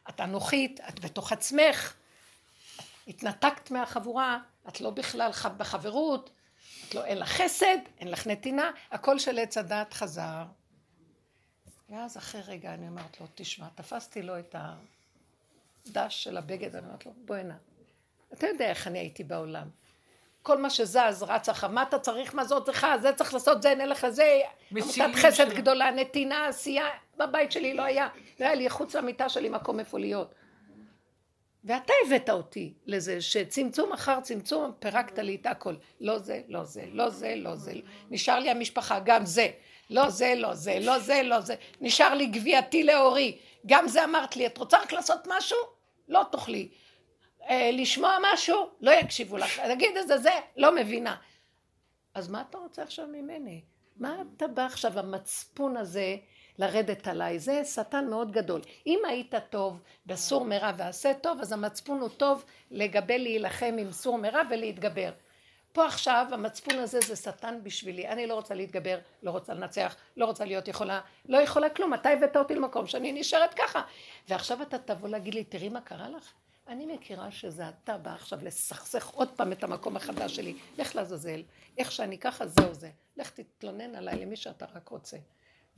את אנוכית, את בתוך עצמך, התנתקת מהחבורה, את לא בכלל בחברות, את לא, אין לך חסד, אין לך נתינה, הכל של עץ הדת חזר. ואז אחרי רגע אני אומרת לו, תשמע, תפסתי לו את הדש של הבגד, אני אומרת לו, בוא הנה. אתה יודע איך אני הייתי בעולם. כל מה שזז רץ אחר, מה אתה צריך, מה זאת צריכה, זה צריך לעשות, זה נלך לזה, מצילים עמותת חסד. גדולה, נתינה, עשייה, בבית שלי לא היה, לא היה לי חוץ למיטה שלי מקום איפה להיות. ואתה הבאת אותי לזה שצמצום אחר צמצום פירקת לי את הכל. לא זה, לא זה, לא זה, לא זה. נשאר לי המשפחה, גם זה. לא זה, לא זה, לא זה, לא זה. נשאר לי גביעתי לאורי. גם זה אמרת לי, את רוצה רק לעשות משהו? לא תאכלי. אה, לשמוע משהו? לא יקשיבו לך. תגיד את זה, זה, לא מבינה. אז מה אתה רוצה עכשיו ממני? מה אתה בא עכשיו, המצפון הזה, לרדת עליי? זה שטן מאוד גדול. אם היית טוב בסור מרע ועשה טוב, אז המצפון הוא טוב לגבי להילחם עם סור מרע ולהתגבר. פה עכשיו המצפון הזה זה שטן בשבילי, אני לא רוצה להתגבר, לא רוצה לנצח, לא רוצה להיות יכולה, לא יכולה כלום, אתה הבאת אותי למקום שאני נשארת ככה. ועכשיו אתה תבוא להגיד לי, תראי מה קרה לך? אני מכירה שזה אתה בא עכשיו לסכסך עוד פעם את המקום החדש שלי, לך לעזאזל, איך שאני ככה זהו זה, לך תתלונן עליי למי שאתה רק רוצה.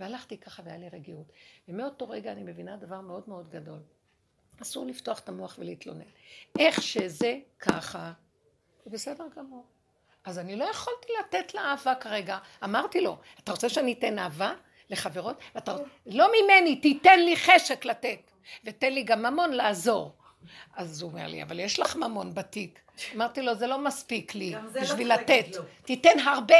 והלכתי ככה והיה לי רגיעות. ומאותו רגע אני מבינה דבר מאוד מאוד גדול. אסור לפתוח את המוח ולהתלונן. איך שזה ככה, זה בסדר גמור. אז אני לא יכולתי לתת לה אהבה כרגע. אמרתי לו, אתה רוצה שאני אתן אהבה לחברות? ואתה... לא ממני, תיתן לי חשק לתת. ותן לי גם ממון לעזור. אז הוא אומר לי, אבל יש לך ממון בתיק. אמרתי לו, זה לא מספיק לי לא בשביל להגיד לתת. לו. תיתן הרבה.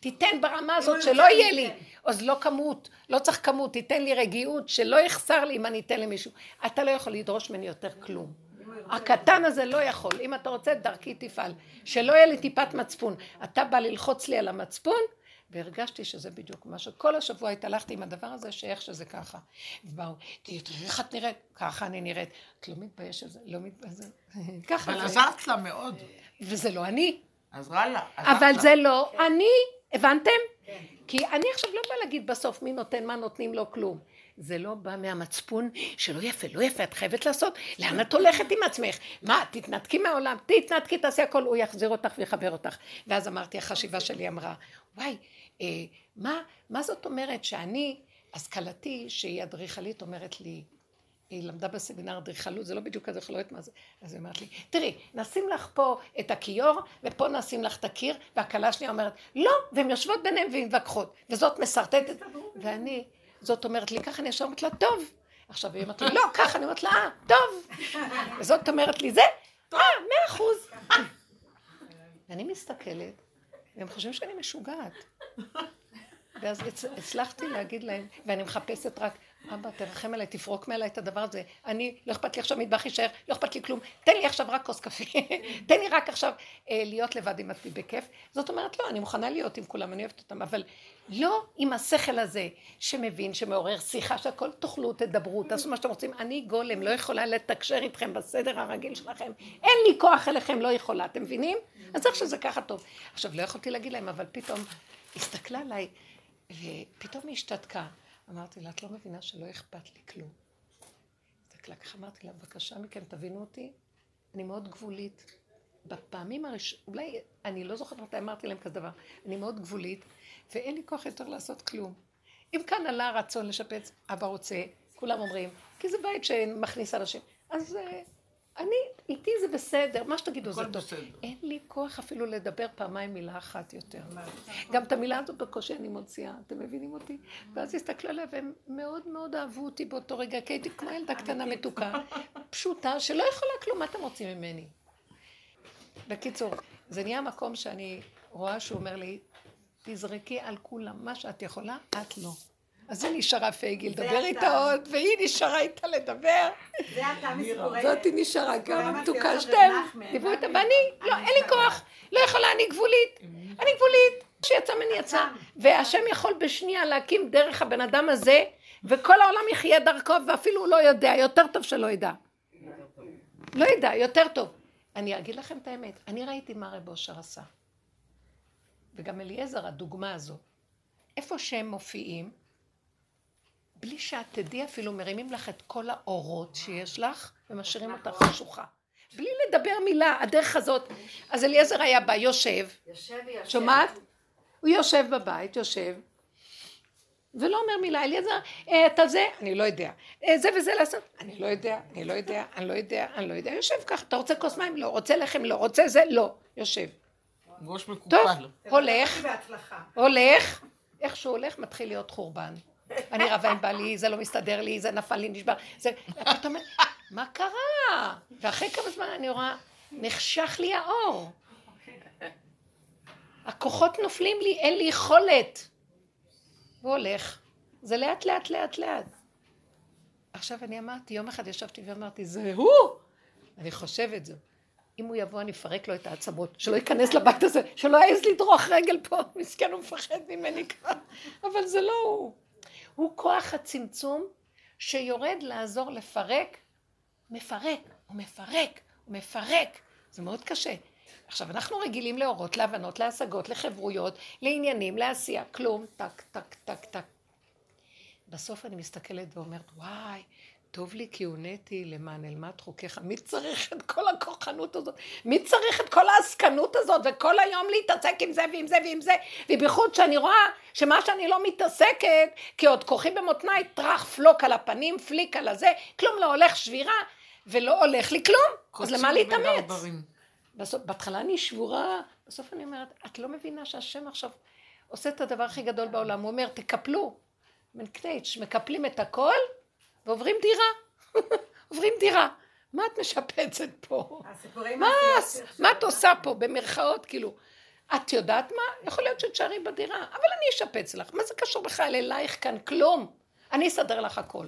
תיתן ברמה הזאת שלא יהיה לי. אז לא כמות, לא צריך כמות, תיתן לי רגיעות, שלא יחסר לי אם אני אתן למישהו. אתה לא יכול לדרוש ממני יותר כלום. הקטן הזה לא יכול, אם אתה רוצה דרכי תפעל, שלא יהיה לי טיפת מצפון. אתה בא ללחוץ לי על המצפון, והרגשתי שזה בדיוק מה שכל השבוע התהלכתי עם הדבר הזה, שאיך שזה ככה. ובאו, תראי איך את נראית, ככה אני נראית. את לא מתביישת, לא מתביישת, [laughs] ככה אבל. עזרת לה מאוד. וזה לא אני. עזרה לה. אבל. זה לא אני, הבנתם? כי אני עכשיו לא באה להגיד בסוף מי נותן מה נותנים לו כלום. זה לא בא מהמצפון שלא יפה, לא יפה, את חייבת לעשות. לאן את הולכת עם עצמך? מה, תתנתקי מהעולם, תתנתקי, תעשי הכל, הוא יחזיר אותך ויחבר אותך. ואז אמרתי, החשיבה שלי אמרה, וואי, אה, מה, מה זאת אומרת שאני, השכלתי, שהיא אדריכלית, אומרת לי, היא למדה בסמינר אדריכלות, זה לא בדיוק יודעת מה זה. אז היא אומרת לי, תראי, נשים לך פה את הכיור, ופה נשים לך את הקיר, והכלה השנייה אומרת, לא, והן יושבות ביניהן ומתווכחות, וזאת משרטטת, ואני, זאת אומרת לי, ככה אני ישר אומרת לה, טוב. עכשיו היא אומרת לי, לא, ככה, אני אומרת לה, אה, טוב. וזאת אומרת לי, זה, אה, מאה אחוז. ואני מסתכלת, והם חושבים שאני משוגעת. ואז הצ- הצלחתי להגיד להם, ואני מחפשת רק, אבא, תרחם עליי, תפרוק מעליי את הדבר הזה. אני, לא אכפת לי עכשיו מטבח יישאר, לא אכפת לי כלום. תן לי עכשיו רק כוס קפה. [laughs] תן לי רק עכשיו אה, להיות לבד עם עצמי בכיף. זאת אומרת, לא, אני מוכנה להיות עם כולם, אני אוהבת אותם, אבל לא עם השכל הזה שמבין, שמעורר שיחה, שהכל תאכלו, תדברו, תעשו מה שאתם רוצים. אני גולם, לא יכולה לתקשר איתכם בסדר הרגיל שלכם. אין לי כוח אליכם, לא יכולה, אתם מבינים? אז איך שזה ככה טוב. עכשיו, לא יכולתי להגיד להם, אבל פתאום הסתכלה עליי, ופתאום היא השתתקה. אמרתי לה, את לא מבינה שלא אכפת לי כלום. הסתכלה ככה, אמרתי לה, בבקשה מכם, תבינו אותי, אני מאוד גבולית. בפעמים הראשונות, אולי, אני לא זוכרת מתי אמרתי להם כזה דבר, אני מאוד גבולית, ואין לי כוח יותר לעשות כלום. אם כאן עלה הרצון לשפץ, אבא רוצה, כולם אומרים, כי זה בית שמכניס אנשים. אז אה, אני, איתי זה בסדר, מה שתגידו זה טוב. בסדר. אין לי כוח אפילו לדבר פעמיים מילה אחת יותר. גם את המילה הזאת בקושי אני מוציאה, אתם מבינים אותי? ואז הסתכלו עליה והם מאוד מאוד אהבו אותי באותו רגע, כי הייתי כמו ילדה קטנה מתוקה, פשוטה, שלא יכולה כלום, מה אתם רוצים ממני? בקיצור, זה נהיה מקום שאני רואה שהוא אומר לי, תזרקי על כולם, מה שאת יכולה, את לא. אז היא נשארה פייגי לדבר. איתה עוד, והיא נשארה איתה לדבר. זה אתה מסיפורי... זאתי נשארה גם מתוקה, נחמן. דיברו איתה, אני- ואני, לא, אני אין לי. כוח, לא יכולה, אני גבולית, אני גבולית, שיצא ממני יצא, והשם יכול בשנייה להקים דרך הבן אדם הזה, וכל העולם יחיה דרכו, ואפילו הוא לא יודע, יותר טוב שלא ידע. לא ידע, יותר טוב. אני אגיד לכם את האמת, אני ראיתי מה רב אושר עשה. וגם אליעזר, הדוגמה הזו. איפה שהם מופיעים, בלי שאת תדעי אפילו, מרימים לך את כל האורות שיש לך, ומשאירים אותך חשוכה. בלי לדבר מילה, הדרך הזאת. אז אליעזר היה בא, יושב, יושב ויושב. שומעת? הוא יושב בבית, יושב, ולא אומר מילה, אליעזר, אה, אתה זה, אני לא יודע. אה, זה וזה לעשות, אני לא יודע, אני לא יודע, אני לא יודע, אני לא יודע. יושב ככה, אתה רוצה כוס מים? לא. רוצה לחם? לא. רוצה זה? לא. יושב. ראש טוב, מקופל. הולך, בהצלחה. הולך, איך שהוא הולך מתחיל להיות חורבן. אני רבה עם בעלי, זה לא מסתדר לי, זה נפל לי, נשבר, זה... פתאום, מה קרה? ואחרי כמה זמן אני רואה, נחשך לי האור. הכוחות נופלים לי, אין לי יכולת. הוא הולך. זה לאט לאט לאט לאט. עכשיו אני אמרתי, יום אחד ישבתי ואמרתי, זה הוא! אני חושבת זה. אם הוא יבוא אני אפרק לו את העצמות, שלא ייכנס לבית הזה, שלא יעז לדרוך רגל פה, מסכן הוא מפחד ממני כבר, אבל זה לא הוא. הוא כוח הצמצום שיורד לעזור לפרק, מפרק, הוא מפרק, הוא מפרק, זה מאוד קשה. עכשיו אנחנו רגילים לאורות, להבנות, להשגות, לחברויות, לעניינים, לעשייה, כלום, טק, טק, טק, טק. בסוף אני מסתכלת ואומרת, וואי, טוב לי כי הונאתי למען אלמד חוקיך. מי צריך את כל הכוחנות הזאת? מי צריך את כל העסקנות הזאת? וכל היום להתעסק עם זה ועם זה ועם זה? ובייחוד שאני רואה שמה שאני לא מתעסקת, כי עוד כוחי במותניי, טראח פלוק על הפנים, פליק על הזה, כלום לא הולך שבירה, ולא הולך לי כלום. אז למה להתאמץ? בסוף, בהתחלה אני שבורה, בסוף אני אומרת, את לא מבינה שהשם עכשיו עושה את הדבר הכי גדול בעולם. הוא אומר, תקפלו. מנקנייץ', מקפלים את הכל ועוברים דירה. [laughs] עוברים דירה. מה את משפצת פה? מה, מה את עושה פה במרכאות, כאילו? את יודעת מה? יכול להיות שתשארי בדירה, אבל אני אשפץ לך. מה זה קשור בכלל אלייך כאן? כלום. אני אסדר לך הכל.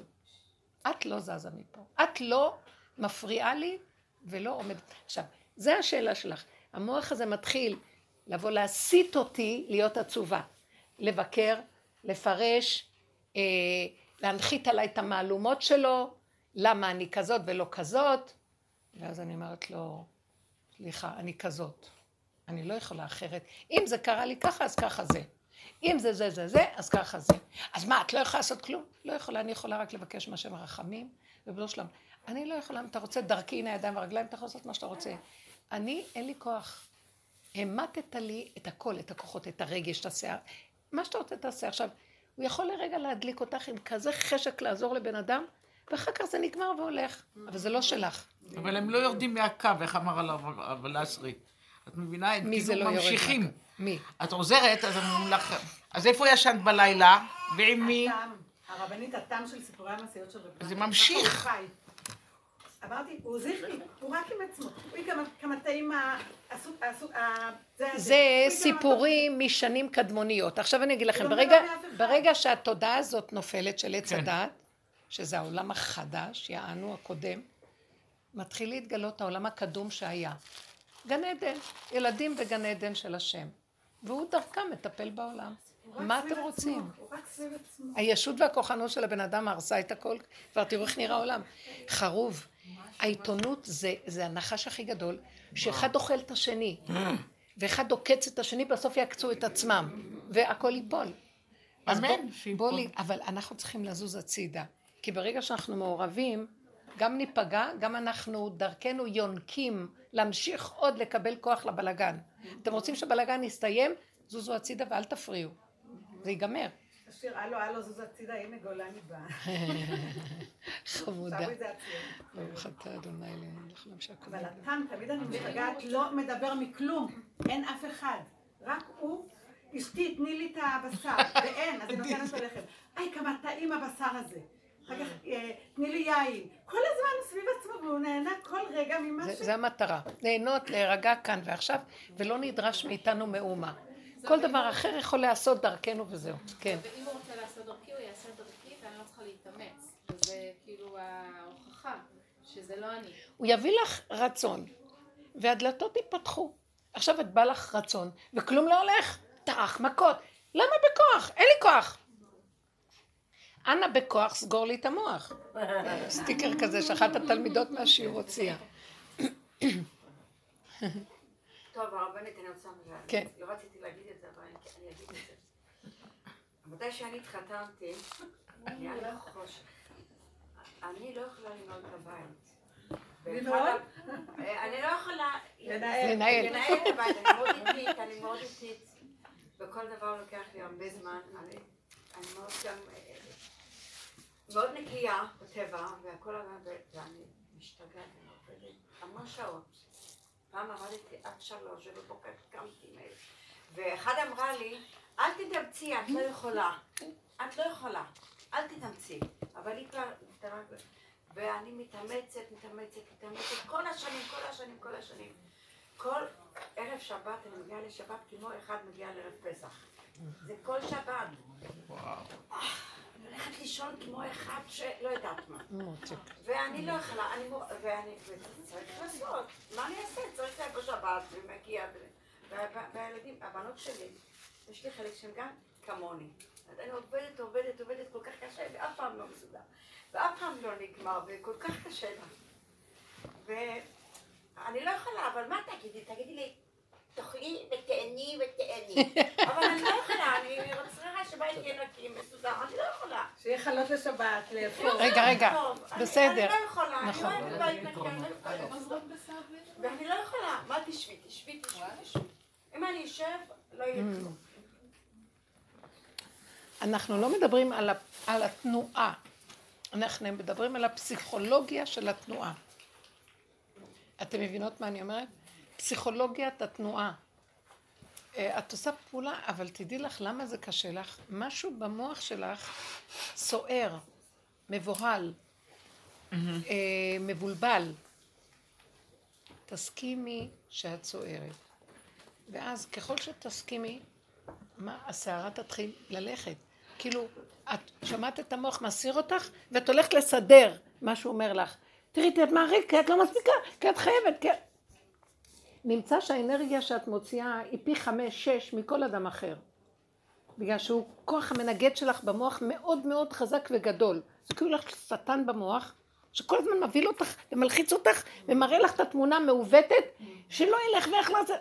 את לא זזה מפה. את לא מפריעה לי ולא עומדת. עכשיו, זה השאלה שלך. המוח הזה מתחיל לבוא להסיט אותי להיות עצובה. לבקר, לפרש, אה, להנחית עליי את המהלומות שלו, למה אני כזאת ולא כזאת. ואז אני אומרת לו, סליחה, אני כזאת. אני לא יכולה אחרת. אם זה קרה לי ככה, אז ככה זה. אם זה זה זה זה, אז ככה זה. אז מה, את לא יכולה לעשות כלום? לא יכולה, אני יכולה רק לבקש מהשם הרחמים, ובלא שלום. אני לא יכולה, אם אתה רוצה, דרכי הנה הידיים והרגליים, אתה יכול לעשות מה שאתה רוצה. אני, אין לי כוח. המטת לי את הכל, את הכוחות, את הרגש, את השיער. מה שאתה רוצה תעשה. עכשיו, הוא יכול לרגע להדליק אותך עם כזה חשק לעזור לבן אדם, ואחר כך זה נגמר והולך. אבל זה לא שלך. אבל הם לא יורדים מהקו, איך אמר עליו ולסרי. את מבינה? הם מי זה כאילו לא יורד? ממשיכים. מי? את עוזרת, אז אומרים לך, אז איפה ישנת בלילה? ועם מי? הרבנית, הטעם של סיפורי המעשיות של רב זה ממשיך. אמרתי, הוא לי, הוא רק עם עצמו. הוא כמה- כמה תאים זה... סיפורים משנים קדמוניות. עכשיו אני אגיד לכם, לא ברגע, שהתודעה הזאת נופלת של עץ כן. הדעת, שזה העולם החדש, יענו הקודם, מתחיל להתגלות העולם הקדום שהיה. גן עדן, ילדים בגן עדן של השם. והוא דרכם מטפל בעולם. מה אתם רוצים? הישות והכוחנות של הבן אדם הרסה את הכל, כבר תראו איך נראה העולם. חרוב. העיתונות זה, זה הנחש הכי גדול, שאחד אוכל את השני, ואחד עוקץ את השני, בסוף יעקצו את עצמם, והכל ייפול. אמן. בוא לי, אבל אנחנו צריכים לזוז הצידה, כי ברגע שאנחנו מעורבים, גם ניפגע, גם אנחנו דרכנו יונקים להמשיך עוד לקבל כוח לבלגן. אתם רוצים שבלגן יסתיים? זוזו הצידה ואל תפריעו. זה ייגמר. השיר הלו הלו זוז הצידה הנה גולני בא. [laughs] חמודה. ברוך אתה אדוני אלוהינו מלך העולם שהכל אבל. הטעם, תמיד אני משתגעת, לא מדבר מכלום. אין אף אחד. רק הוא. אשתי, תני לי את הבשר. [laughs] ואין, אז היא נותנת לו לחם. היי, כמה טעים הבשר הזה. אחר כך, אה, תני לי יין. כל הזמן סביב עצמו, והוא נהנה כל רגע ממה זה, ש... זה המטרה, ליהנות, להירגע כאן ועכשיו, ולא נדרש מאיתנו מאומה. כל דבר אחר יכול להיעשות דרכנו וזהו. כן. ואם הוא רוצה לעשות דרכי, הוא יעשה דרכי, ואני לא צריכה להתאמץ. וזה כאילו ההוכחה, שזה לא אני. הוא יביא לך רצון, והדלתות ייפתחו. עכשיו את בא לך רצון, וכלום לא הולך, טח, מכות. למה בכוח? אין לי כוח. אנא בכוח, סגור לי את המוח. [laughs] סטיקר כזה שאחת התלמידות מהשיעור הוציאה. [clears throat] טוב, הרבנית, אני רוצה מילה. כן. לא רציתי להגיד את זה, אבל אני אגיד את זה. [laughs] מתי שאני התחתנתי, אני היה לי חוש. אני לא יכולה לנעול את הבית. אה, אני לא יכולה... לנהל. לנהל. לנהל את הבית, אני מאוד איטית, אני מאוד איטית. וכל דבר לוקח לי הרבה זמן. אני אני מאוד גם... אה, מאוד נקייה בטבע, והכל עליו, ואני משתגעת, אני עובדת המון שעות. פעם עבדתי עד שלוש, ובבוקר קמתי מ... ואחד אמרה לי, אל תתאמצי, את לא יכולה. את לא יכולה. אל תתאמצי. אבל היא כבר נפטרה, ואני מתאמצת, מתאמצת, מתאמצת, כל השנים, כל השנים, כל השנים. כל ערב שבת אני מגיעה לשבת כמו אחד מגיע לערב פסח. זה כל שבת. אני הולכת לישון כמו אחד שלא יודעת מה. ואני לא יכולה, אני. ואני... צריך לעשות. מה אני אעשה? צריך לבוא שבת ומגיע... והילדים, הבנות שלי, יש לי חלק שהם גם כמוני. אז אני עובדת, עובדת, עובדת כל כך קשה, ואף פעם לא מסודר. ואף פעם לא נגמר, וכל כך קשה לה. ואני לא יכולה, אבל מה תגידי? תגידי לי, תאכלי ותהני ותהני. אבל אני לא יכולה, אני רוצה שבית יהיה נקי, מסודר, אני לא יכולה. שיהיה חלות לשבת, לאפור. רגע, רגע, טוב, אני- בסדר. אני לא יכולה, אני נכון. אוהבת בית נקי, אני לא. ואני לא יכולה, מה תשבי, תשבי, תשבי, תשבי. אם אני אשב, לא יהיה כלום. אנחנו לא מדברים על, ה, על התנועה, אנחנו מדברים על הפסיכולוגיה של התנועה. אתם מבינות מה אני אומרת? פסיכולוגיית התנועה. אה, את עושה פעולה, אבל תדעי לך למה זה קשה לך. משהו במוח שלך סוער, מבוהל, אה, מבולבל. תסכימי שאת סוערת. ואז ככל שתסכימי, מה, הסערה תתחיל ללכת. כאילו, את שמעת את המוח מסיר אותך, ואת הולכת לסדר מה שהוא אומר לך. תראי, את מעריך, כי את לא מספיקה, כי את חייבת, כי... נמצא שהאנרגיה שאת מוציאה היא פי חמש, שש מכל אדם אחר. בגלל שהוא כוח המנגד שלך במוח מאוד מאוד חזק וגדול. זה כאילו לך שטן במוח, שכל הזמן מבהיל אותך ומלחיץ אותך ומראה לך את התמונה המעוותת, שלא ילך ואיך לא זה.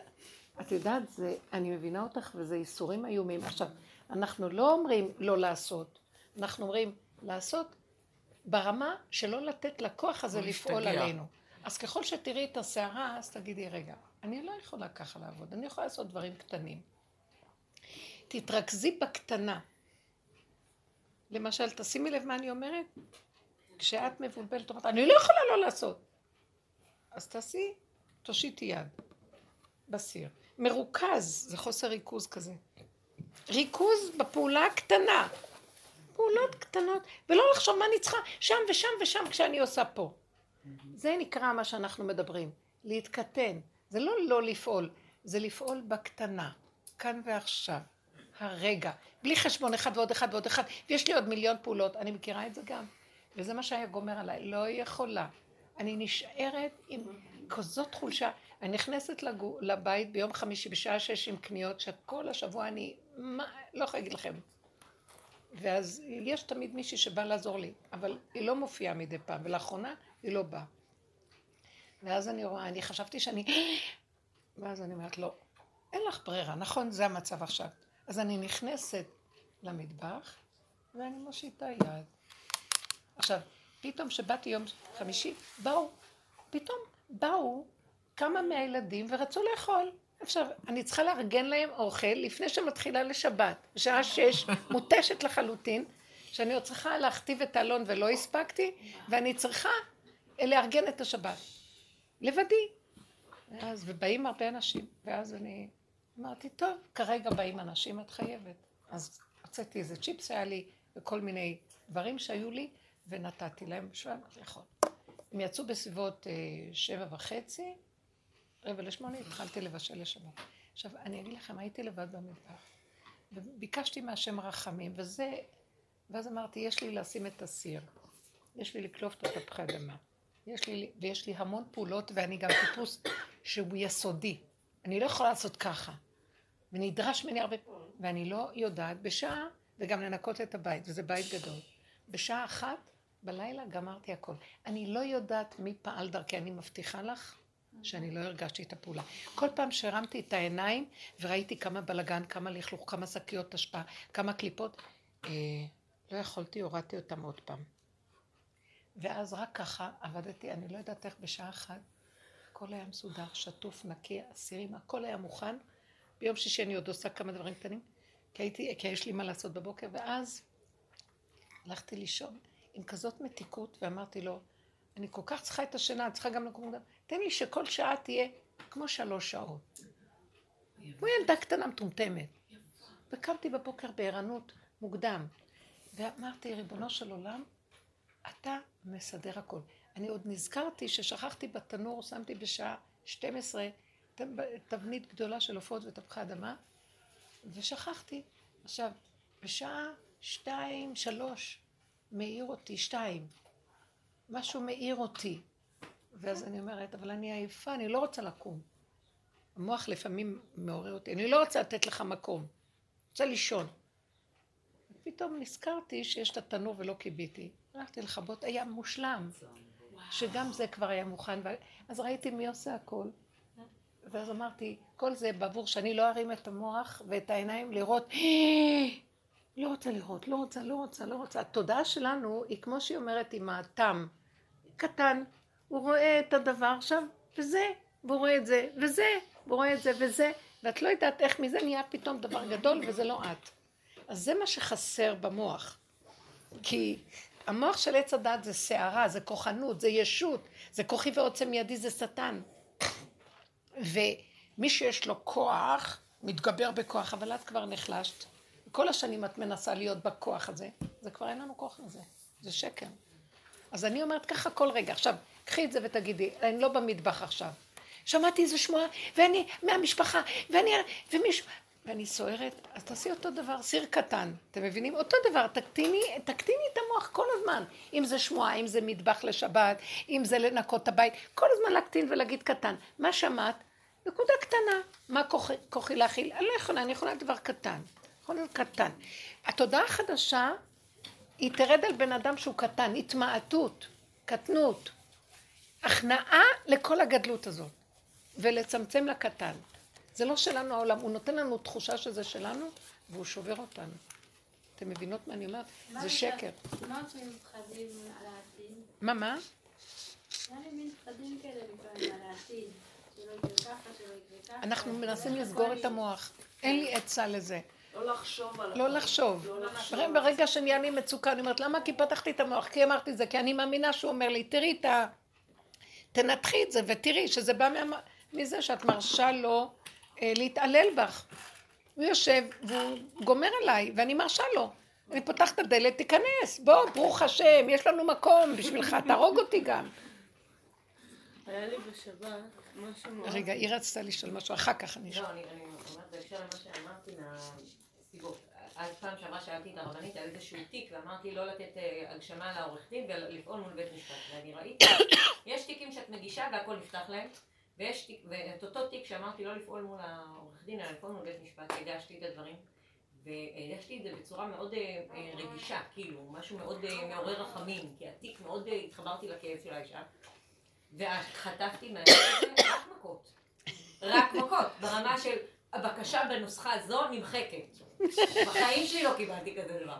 את יודעת, זה, אני מבינה אותך וזה ייסורים איומים. עכשיו, אנחנו לא אומרים לא לעשות, אנחנו אומרים לעשות ברמה שלא לתת לכוח הזה לפעול. עלינו. אז ככל שתראי את הסערה, אז תגידי, רגע, אני לא יכולה ככה לעבוד, אני יכולה לעשות דברים קטנים. תתרכזי בקטנה. למשל, תשימי לב מה אני אומרת. כשאת מבולבלת, אומרת, אני לא יכולה לא לעשות. אז תעשי, תושיטי יד בסיר. מרוכז, זה חוסר ריכוז כזה. ריכוז בפעולה הקטנה. פעולות קטנות, ולא לחשוב מה אני צריכה שם ושם ושם כשאני עושה פה. זה נקרא מה שאנחנו מדברים, להתקטן. זה לא לא לפעול, זה לפעול בקטנה, כאן ועכשיו, הרגע, בלי חשבון אחד ועוד אחד ועוד אחד, ויש לי עוד מיליון פעולות, אני מכירה את זה גם. וזה מה שהיה גומר עליי, לא יכולה. אני נשארת עם כזאת חולשה. אני נכנסת לגו, לבית ביום חמישי בשעה שש עם קניות, שכל השבוע אני, מה, לא יכולה להגיד לכם. ואז יש תמיד מישהי שבאה לעזור לי, אבל היא לא מופיעה מדי פעם, ולאחרונה היא לא באה. ואז אני רואה, אני חשבתי שאני... [gasps] ואז אני אומרת, לא, אין לך ברירה, נכון? זה המצב עכשיו. אז אני נכנסת למטבח, ואני מושיטה יד. עכשיו, פתאום שבאתי יום חמישי, באו, פתאום באו כמה מהילדים ורצו לאכול. עכשיו, אני צריכה לארגן להם אוכל לפני שמתחילה לשבת, בשעה שש, [laughs] מותשת לחלוטין, שאני עוד צריכה להכתיב את האלון ולא הספקתי, ואני צריכה לארגן את השבת. לבדי. ואז, ובאים הרבה אנשים, ואז אני אמרתי, טוב, כרגע באים אנשים, את חייבת. אז הוצאתי איזה צ'יפס היה לי, וכל מיני דברים שהיו לי, ונתתי להם, שואל, יכול. הם יצאו בסביבות אה, שבע וחצי, רבע לשמונה, התחלתי לבשל לשבת. עכשיו, אני אגיד לכם, הייתי לבד במטבח, וביקשתי מהשם רחמים, וזה, ואז אמרתי, יש לי לשים את הסיר, יש לי לקלוף את התפוחי אדמה, יש לי, ויש לי המון פעולות, ואני גם טיפוס שהוא יסודי. אני לא יכולה לעשות ככה, ונדרש ממני הרבה, ואני לא יודעת בשעה, וגם לנקות את הבית, וזה בית גדול. בשעה אחת בלילה גמרתי הכל. אני לא יודעת מי פעל דרכי, אני מבטיחה לך שאני לא הרגשתי את הפעולה. כל פעם שהרמתי את העיניים וראיתי כמה בלגן, כמה לכלוך, כמה שקיות אשפה, כמה קליפות, אה, לא יכולתי, הורדתי אותם עוד פעם. ואז רק ככה עבדתי, אני לא יודעת איך בשעה אחת, הכל היה מסודר, שטוף, נקי, אסירים, הכל היה מוכן. ביום שישי אני עוד עושה כמה דברים קטנים, כי, הייתי, כי יש לי מה לעשות בבוקר, ואז הלכתי לישון עם כזאת מתיקות, ואמרתי לו, אני כל כך צריכה את השינה, אני צריכה גם לקום מוקדם, תן לי שכל שעה תהיה כמו שלוש שעות. כמו ילדה קטנה מטומטמת. וקמתי בבוקר בערנות מוקדם, ואמרתי, ריבונו של עולם, אתה מסדר הכל. אני עוד נזכרתי ששכחתי בתנור, שמתי בשעה 12 ת- תבנית גדולה של עופות וטפחי אדמה, ושכחתי. עכשיו, בשעה שתיים, שלוש, מאיר אותי, שתיים. משהו מאיר אותי. ואז אני אומרת, אבל אני עייפה, אני לא רוצה לקום. המוח לפעמים מעורר אותי, אני לא רוצה לתת לך מקום, רוצה לישון. פתאום נזכרתי שיש את התנור ולא כיביתי. הלכתי לכבות, היה מושלם, שגם זה כבר היה מוכן. אז ראיתי מי עושה הכל. ואז אמרתי, כל זה בעבור שאני לא ארים את המוח ואת העיניים לראות, [gasps] לא רוצה לראות, לא רוצה, לא רוצה, לא רוצה. התודעה שלנו היא כמו שהיא אומרת עם התם, קטן, הוא רואה את הדבר עכשיו, וזה, והוא רואה את זה, וזה, והוא רואה את זה, וזה, ואת לא יודעת איך מזה נהיה פתאום דבר גדול, וזה לא את. אז זה מה שחסר במוח. כי המוח של עץ הדת זה סערה, זה כוחנות, זה ישות, זה כוחי ועוצם ידי, זה שטן. ומי שיש לו כוח, מתגבר בכוח, אבל את כבר נחלשת. כל השנים את מנסה להיות בכוח הזה, זה כבר אין לנו כוח לזה, זה שקר. אז אני אומרת ככה כל רגע, עכשיו, קחי את זה ותגידי, אני לא במטבח עכשיו. שמעתי איזה שמועה, ואני מהמשפחה, ואני, ומישהו, ואני סוערת, אז תעשי אותו דבר, סיר קטן, אתם מבינים? אותו דבר, תקטיני, תקטיני את המוח כל הזמן. אם זה שמועה, אם זה מטבח לשבת, אם זה לנקות את הבית, כל הזמן להקטין ולהגיד קטן. מה שמעת? נקודה קטנה. מה כוחי, כוחי להכיל? אני לא יכולה, אני יכולה דבר קטן. יכול להיות קטן. התודעה החדשה, היא תרד על בן אדם שהוא קטן, התמעטות, קטנות, הכנעה לכל הגדלות הזאת, ולצמצם לקטן. זה לא שלנו העולם, הוא נותן לנו תחושה שזה שלנו, והוא שובר אותנו. אתם מבינות מה אני אומרת? זה שקר. מה אתם מפחדים על העתיד? מה, מה? היה לי מין פחדים כאלה לפעמים על העתיד. שלא יקרה ככה, שלא יקרה ככה. אנחנו מנסים לסגור את המוח. אין לי עצה לזה. לא לחשוב על לא לחשוב. ברגע שנהיה לי מצוקה, אני אומרת, למה? כי פתחתי את המוח, כי אמרתי את זה, כי אני מאמינה שהוא אומר לי, תראי את ה... תנתחי את זה ותראי שזה בא. מזה שאת מרשה לו להתעלל בך. הוא יושב והוא גומר עליי, ואני מרשה לו. אני פותחת את הדלת, תיכנס, בוא, ברוך השם, יש לנו מקום בשבילך, [laughs] תהרוג אותי גם. היה לי בשבת משהו מאוד... רגע, היא רצתה לשאול משהו, אחר כך אני אשאל. לא, אני אני אומרת בהקשר למה שאמרתי מהסיבות. אז פעם שעברה שאלתי את הרבנית על איזשהו תיק ואמרתי לא לתת אה, הגשמה לעורך דין ולפעול מול בית משפט. ואני ראיתי, [coughs] יש תיקים שאת מגישה והכל נפתח להם, ויש תיק, ואת אותו תיק שאמרתי לא לפעול מול העורך דין אלא לפעול מול בית משפט, הגשתי את הדברים. והגשתי את זה בצורה מאוד אה, אה, רגישה, כאילו, משהו מאוד אה, מעורר רחמים, כי התיק מאוד התחברתי לכאב של האישה. וחטפתי מהתיק [coughs] רק מכות. רק מכות, ברמה של הבקשה בנוסחה זו נמחקת. בחיים שלי לא קיבלתי כזה דבר.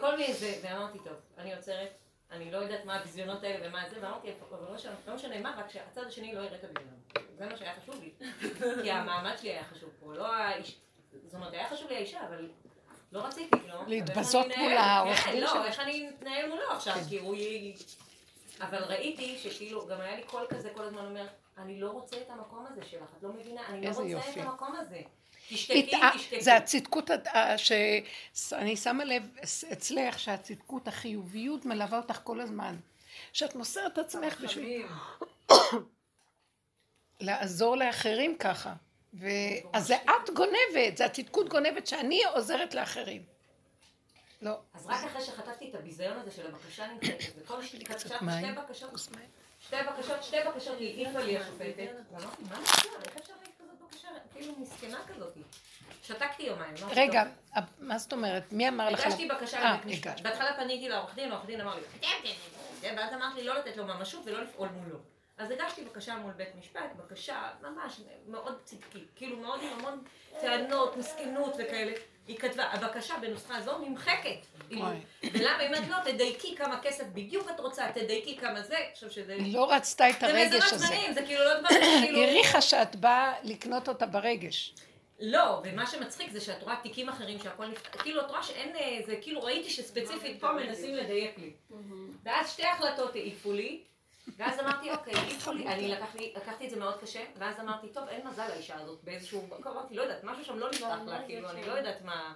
כל מיני זה, ואמרתי, טוב, אני עוצרת, אני לא יודעת מה הביזיונות האלה ומה זה, ואמרתי, אבל לא משנה- לא משנה מה, רק שהצד השני לא יראה את הביזיונות. זה מה שהיה חשוב לי. [laughs] כי המעמד שלי היה חשוב פה, לא האיש... זאת אומרת, היה חשוב לי האישה, אבל לא רציתי, לא. להתבזות מול? העורך כן, דין לא, שלך. איך אני אתנהל מולו עכשיו, כן. כי הוא... י- אבל ראיתי שכאילו, גם היה לי קול כזה כל הזמן אומר, אני לא רוצה את המקום הזה שלך, את לא מבינה, אני לא רוצה. את המקום הזה. תשתקי, תשתקי. זה הצדקות שאני שמה לב אצלך שהצדקות, החיוביות מלווה אותך כל הזמן. שאת מוסרת את עצמך בשביל [coughs] לעזור לאחרים ככה. ו... אז זה את גונבת, זה הצדקות גונבת שאני עוזרת לאחרים. לא. אז רק אחרי שחטפתי את הביזיון הזה של הבקשה נמחקת, וכל [coughs] שתי בקשות. שתי בקשות. שתי בקשות, העיפה לי השופטת, ואמרתי, מה נשמע? איך אפשר כאילו מסכנה כזאת? שתקתי יומיים, רגע. מה זאת אומרת? מי אמר לך? הגשתי בקשה אה, לבית משפט. בהתחלה פניתי לעורך דין, העורך דין אמר לי, "אתם, אתם, אתם", ואז אמרתי לי לא לתת לו ממשות ולא לפעול מולו. אז הגשתי בקשה מול בית משפט, בקשה ממש מאוד צדקית, כאילו מאוד עם המון טענות, מסכנות וכאלה. היא כתבה, הבקשה בנוסחה זו נמחקת. כאילו. ולמה אם את לא תדייקי כמה כסף בדיוק את רוצה, תדייקי כמה זה, עכשיו שזה... היא לא רצתה את זה הרגש הזה. זמניים, זה כאילו לא דבר כאילו... היא [coughs] העריכה שאת באה לקנות אותה ברגש. לא, ומה שמצחיק זה שאת רואה תיקים אחרים שהכל נפתח, כאילו את רואה שאין, אה, זה כאילו ראיתי שספציפית פה מנסים לדייק לי. ואז שתי החלטות העיפו לי, ואז אמרתי אוקיי, העיפו לי, אני לקחתי, לקחתי את זה מאוד קשה, ואז אמרתי טוב אין מזל לאישה הזאת באיזשהו, אמרתי לא יודעת, משהו שם לא נפתח לה, כאילו אני לא יודעת מה,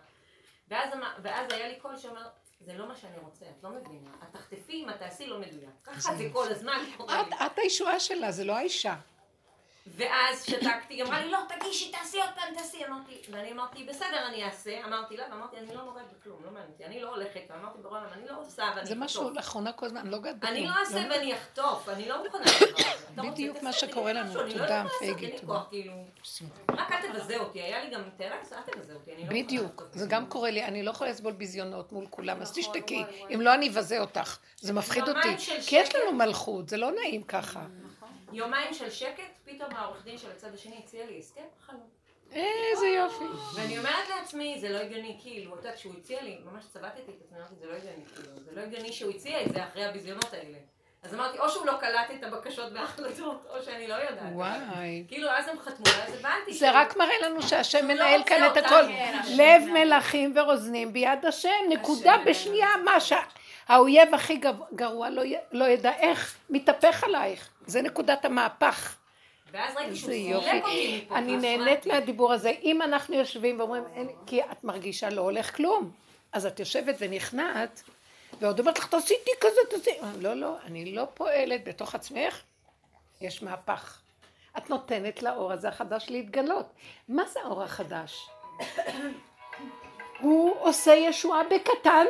ואז, ואז היה לי קול שאומר, זה לא מה שאני רוצה, את לא מבינה, את תחטפי אם את תעשי לא מדויק, ככה זה כל הזמן את הישועה שלה, זה לא האישה. ואז שתקתי, היא אמרה לי, לא, תגישי, תעשי עוד פעם, תעשי. אמרתי, ואני אמרתי, בסדר, אני אעשה. אמרתי לה, ואמרתי, אני לא נוגעת בכלום, לא מעניין אותי. אני לא הולכת, ואמרתי, ברור, אני לא עושה, ואני זה משהו אחטוף. לאחרונה כל הזמן, אני לא בכלום. אני לא אעשה לא- ואני אחטוף, אני לא מוכנה בדיוק מה שקורה לנו. לא תודה, פייגי, תודה. כאילו. רק אל תבזה אותי, היה לי גם טרס, אל תבזה אותי, אני לא מוכנה בדיוק, זה גם קורה לי, אני לא יכולה לסבול ביזיונות מול כולם, אז נכון, תשתקי. אם לא אני אבזה אותך, זה מפחיד אותי, כי יש. לנו מלכות, זה לא נעים ככה. יומיים של שקט, פתאום העורך דין של הצד השני הציע לי הסכם חלום. איזה יופי. ואני אומרת לעצמי, זה לא הגיוני, כאילו, יודעת, כשהוא הציע לי, ממש צבטתי את עצמי, אמרתי, זה לא הגיוני, כאילו, זה לא הגיוני שהוא הציע את זה אחרי הביזיונות האלה. אז אמרתי, או שהוא לא קלט את הבקשות וההחלטות, או שאני לא יודעת. וואי. כאילו, אז הם חתמו, ואז הבנתי. זה רק מראה לנו שהשם לא מנהל כאן את אותה, הכל. לב מלכים ורוזנים ביד השם, נקודה בשנייה, מה שהאויב הכי גרוע לא לא ידע איך, מתהפך עלייך. זה נקודת המהפך. ואז ראיתי שהוא יופי. אותי מפה. אני. נהנית מהדיבור הזה. אם אנחנו יושבים ואומרים, כי את מרגישה לא הולך כלום, אז את יושבת ונכנעת, ועוד אומרת לך, תעשיתי כזה, תעשי... לא, לא, אני לא פועלת בתוך עצמך, יש מהפך. את נותנת לאור הזה החדש להתגלות. מה זה האור החדש? הוא עושה ישועה בקטן,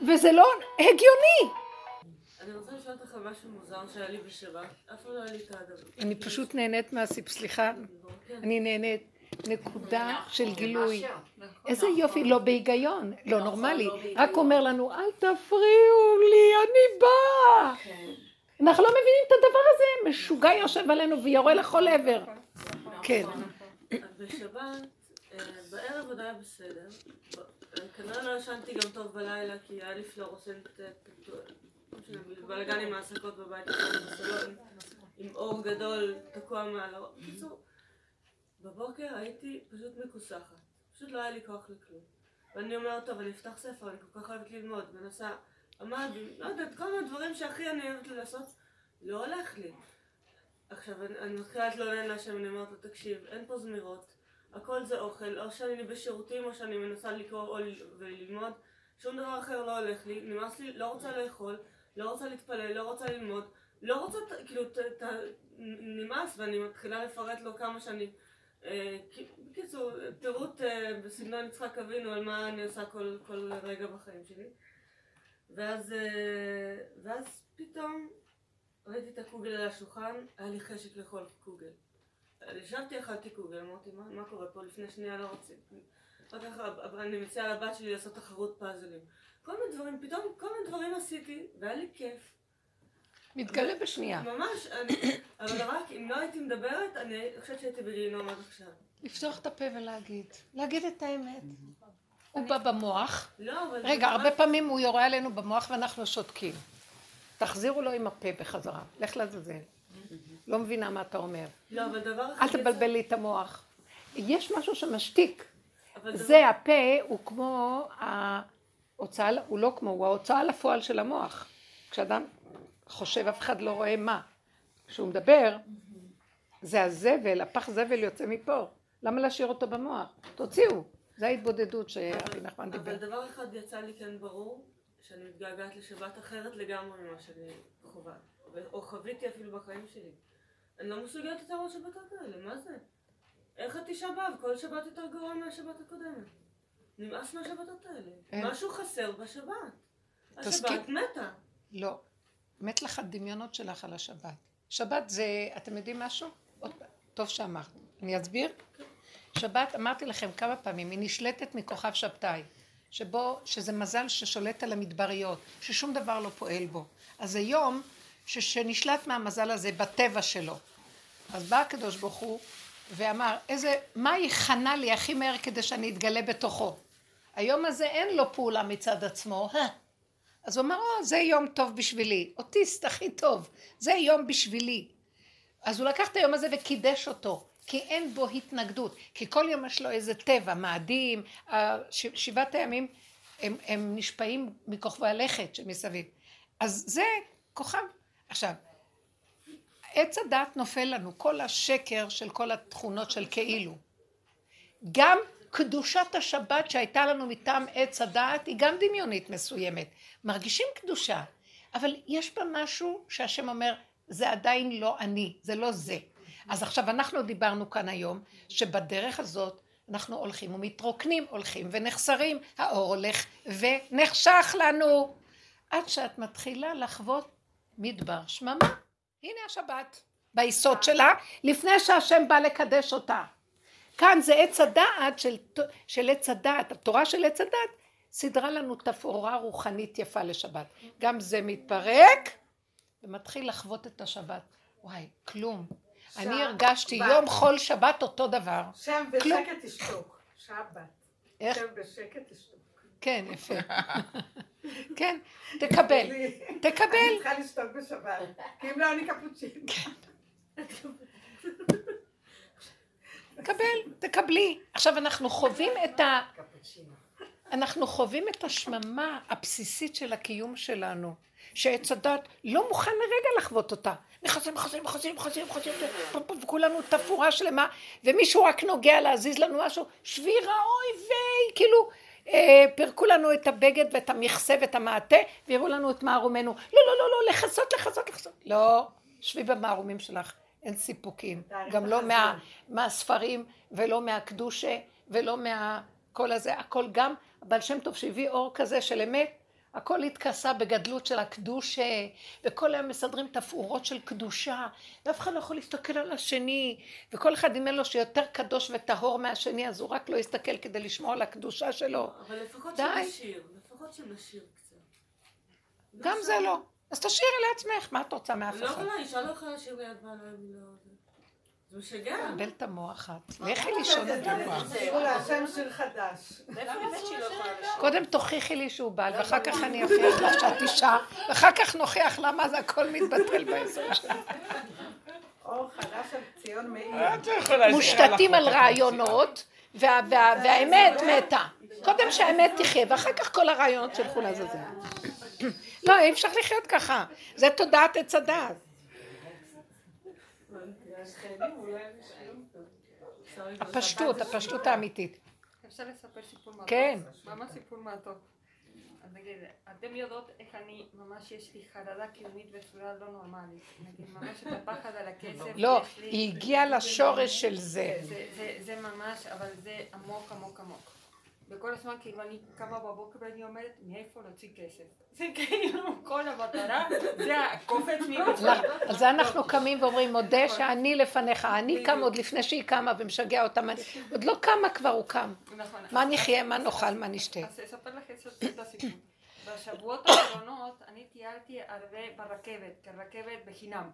וזה לא הגיוני. אני רוצה לשאול אותך על משהו מוזר שהיה לי בשבת. אף פעם לא היה לי את הדבר. אני פשוט נהנית מהסיפ... סליחה, כן. אני נהנית. נקודה של גילוי. מאשר. איזה יופי, לא בהיגיון, לא נורמלי. לא. רק אומר לנו, אל תפריעו לי, אני באה. אנחנו לא מבינים את הדבר הזה, משוגע יושב עלינו ויורה לכל עבר. כן. בשבת, אה, בערב עוד היה בסדר. אה, כנראה לא ישנתי גם טוב בלילה, כי היה לי פלורוסנט לא בלאגן עם העסקות בבית, עם אור גדול תקוע מעל הראש. בקיצור, בבוקר הייתי פשוט מכוסחת. פשוט לא היה לי כוח לכלום. ואני אומרת, טוב, אני אפתח ספר, אני כל כך אוהבת ללמוד, מנסה, עמד, לא יודעת, כל מיני דברים שהכי אני אוהבת לעשות, לא הולך לי. עכשיו, אני, אני מתחילה להתלונן להשם, אני אומרת לו, תקשיב, אין פה זמירות, הכל זה אוכל, או שאני בשירותים, או שאני מנסה לקרוא או וללמוד, שום דבר אחר לא הולך לי, נמאס לי, לא רוצה לאכול, לא רוצה להתפלל, לא רוצה ללמוד, לא רוצה, כאילו, ת, ת, נמאס, ואני מתחילה לפרט לו כמה שאני... אה, כי- בקיצור, פירוט אה, בסגנון יצחק אבינו על מה אני עושה כל, כל רגע בחיים שלי. ואז, אה, ואז פתאום ראיתי את הקוגל על השולחן, היה לי חשק לאכול קוגל. ישבתי, אכלתי קוגל, אמרתי, מה, מה קורה פה? לפני שנייה לא רוצים. אחר כך אני מציעה לבת שלי לעשות תחרות פאזלים. כל מיני דברים, פתאום כל מיני דברים עשיתי, והיה לי כיף. מתגלה בשנייה. ממש, אני, אבל [coughs] רק אם לא הייתי מדברת, אני חושבת שהייתי בגיהינום עד עכשיו. לפתוח את הפה ולהגיד. להגיד את האמת. הוא בא במוח. לא, אבל... רגע, הרבה פעמים הוא יורה עלינו במוח ואנחנו שותקים. תחזירו לו עם הפה בחזרה. לך לעזאזל. לא מבינה מה אתה אומר. לא, אבל דבר אחד... אל תבלבל לי את המוח. יש משהו שמשתיק. זה הפה, הוא כמו ההוצאה, הוא לא כמו, הוא ההוצאה לפועל של המוח. כשאדם חושב, אף אחד לא רואה מה. כשהוא מדבר, זה הזבל, הפח זבל יוצא מפה. למה להשאיר אותו במוח? תוציאו. זה ההתבודדות שרבי נחמן דיבר. אבל דבר אחד יצא לי כן ברור, שאני מתגעגעת לשבת אחרת לגמרי ממה שאני חווה. או חוויתי אפילו בחיים שלי. אני לא מסוגלת יותר לשבתות האלה, מה זה? איך את תשעה באב? כל שבת יותר גרוע מהשבת הקודמת. נמאס מהשבתות האלה. משהו חסר בשבת. השבת מתה. לא. מת לך דמיונות שלך על השבת. שבת זה, אתם יודעים משהו? עוד פעם, טוב שאמרת. אני אסביר? שבת, אמרתי לכם כמה פעמים, היא נשלטת מכוכב שבתאי, שבו, שזה מזל ששולט על המדבריות, ששום דבר לא פועל בו. אז זה יום ש, שנשלט מהמזל הזה בטבע שלו. אז בא הקדוש ברוך הוא ואמר, איזה, מה יכנע לי הכי מהר כדי שאני אתגלה בתוכו? היום הזה אין לו פעולה מצד עצמו, "אה." אז הוא אמר, או, זה יום טוב בשבילי, אוטיסט הכי טוב, זה יום בשבילי. אז הוא לקח את היום הזה וקידש אותו, כי אין בו התנגדות, כי כל יום יש לו איזה טבע, מאדים, שבעת הימים הם, הם נשפעים מכוכבי הלכת שמסביב. אז זה כוכב. עכשיו, עץ הדעת נופל לנו, כל השקר של כל התכונות של כאילו. גם קדושת השבת שהייתה לנו מטעם עץ הדעת היא גם דמיונית מסוימת. מרגישים קדושה, אבל יש בה משהו שהשם אומר, זה עדיין לא אני, זה לא זה. אז עכשיו אנחנו דיברנו כאן היום, שבדרך הזאת אנחנו הולכים ומתרוקנים, הולכים ונחסרים, האור הולך ונחשך לנו. עד שאת מתחילה לחוות מדבר שממה. הנה השבת, ביסוד שלה, לפני שהשם בא לקדש אותה. כאן זה עץ הדעת של, של עץ הדעת, התורה של עץ הדעת סידרה לנו תפאורה רוחנית יפה לשבת. גם זה מתפרק ומתחיל לחוות את השבת. וואי, כלום. אני הרגשתי בת. יום חול שבת אותו דבר. שם כלום. בשקט תשתוק. שבת. איך? שם בשקט תשתוק. כן, יפה. [laughs] כן, תקבל, תקבל. אני צריכה לשתוק בשבת, כי אם לא אני קפוצ'ין. תקבל, תקבלי. עכשיו אנחנו חווים את ה... אנחנו חווים את השממה הבסיסית של הקיום שלנו, שעץ הדת לא מוכן לרגע לחוות אותה. נכנסים, נכנסים, נכנסים, נכנסים, נכנסים, וכולנו תפאורה שלמה, ומישהו רק נוגע להזיז לנו משהו, שבירה, אוי ויי, כאילו, פירקו לנו את הבגד ואת המכסה ואת המעטה, והראו לנו את מערומנו. לא, לא, לא, לא, לכסות, לכסות, לכסות. לא, שבי במערומים שלך, אין סיפוקים. גם לא. מה, מהספרים, ולא מהקדושה, ולא מהכל הזה, הכל גם, אבל שם טוב שהביא אור כזה של אמת, הכל התכסה בגדלות של הקדושה, וכל היום מסדרים תפאורות של קדושה, ואף אחד לא יכול להסתכל על השני, וכל אחד אם אין לו שיותר קדוש וטהור מהשני, אז הוא רק לא יסתכל כדי לשמור על הקדושה שלו. אבל לפחות די. שנשיר, לפחות שנשיר קצת. גם זה לא. אז תשאירי לעצמך, מה את רוצה מאף לא אחד? יכולה, אישה לא יכולה לשיר ליד בעלה אם לא... זה משגע. קבל את המוח את. לכי לישון את המוח. תראו להשם שיר חדש. קודם תוכיחי לי שהוא בעל, ואחר כך אני אוכיח לך שאת אישה, ואחר כך נוכיח למה זה הכל מתבטל ביסוד שלך. אור חדש על ציון מאיר. לא מושתתים על. רעיונות, וה- וה- והאמת מתה. קודם שהאמת תחיה, ואחר כך כל הרעיונות שלחו לעזאזל. לא, אי אפשר לחיות ככה. זה תודעת עץ הדעת. הפשטות, הפשטות האמיתית. אפשר לספר סיפור מהטוב? כן. ממש סיפור מהטוב. אז נגיד, אתם יודעות איך אני, ממש יש לי חרדה קיומית בצורה לא נורמלית. נגיד, ממש את הפחד על הכסף. לא, היא הגיעה לשורש של זה. זה, זה, זה ממש, אבל זה עמוק עמוק עמוק. וכל הזמן כאילו אני קמה בבוקר ואני אומרת, מאיפה להוציא כסף? זה כאילו כל המטרה, זה הקופץ. לא, על זה אנחנו קמים ואומרים, מודה שאני לפניך, אני קם עוד לפני שהיא קמה ומשגע אותה, עוד לא קמה כבר הוא קם. נכון. מה נחיה, מה נאכל, מה נשתה. אז אספר לך את הסיפור. בשבועות האחרונות אני טיילתי הרבה ברכבת, כי הרכבת בחינם.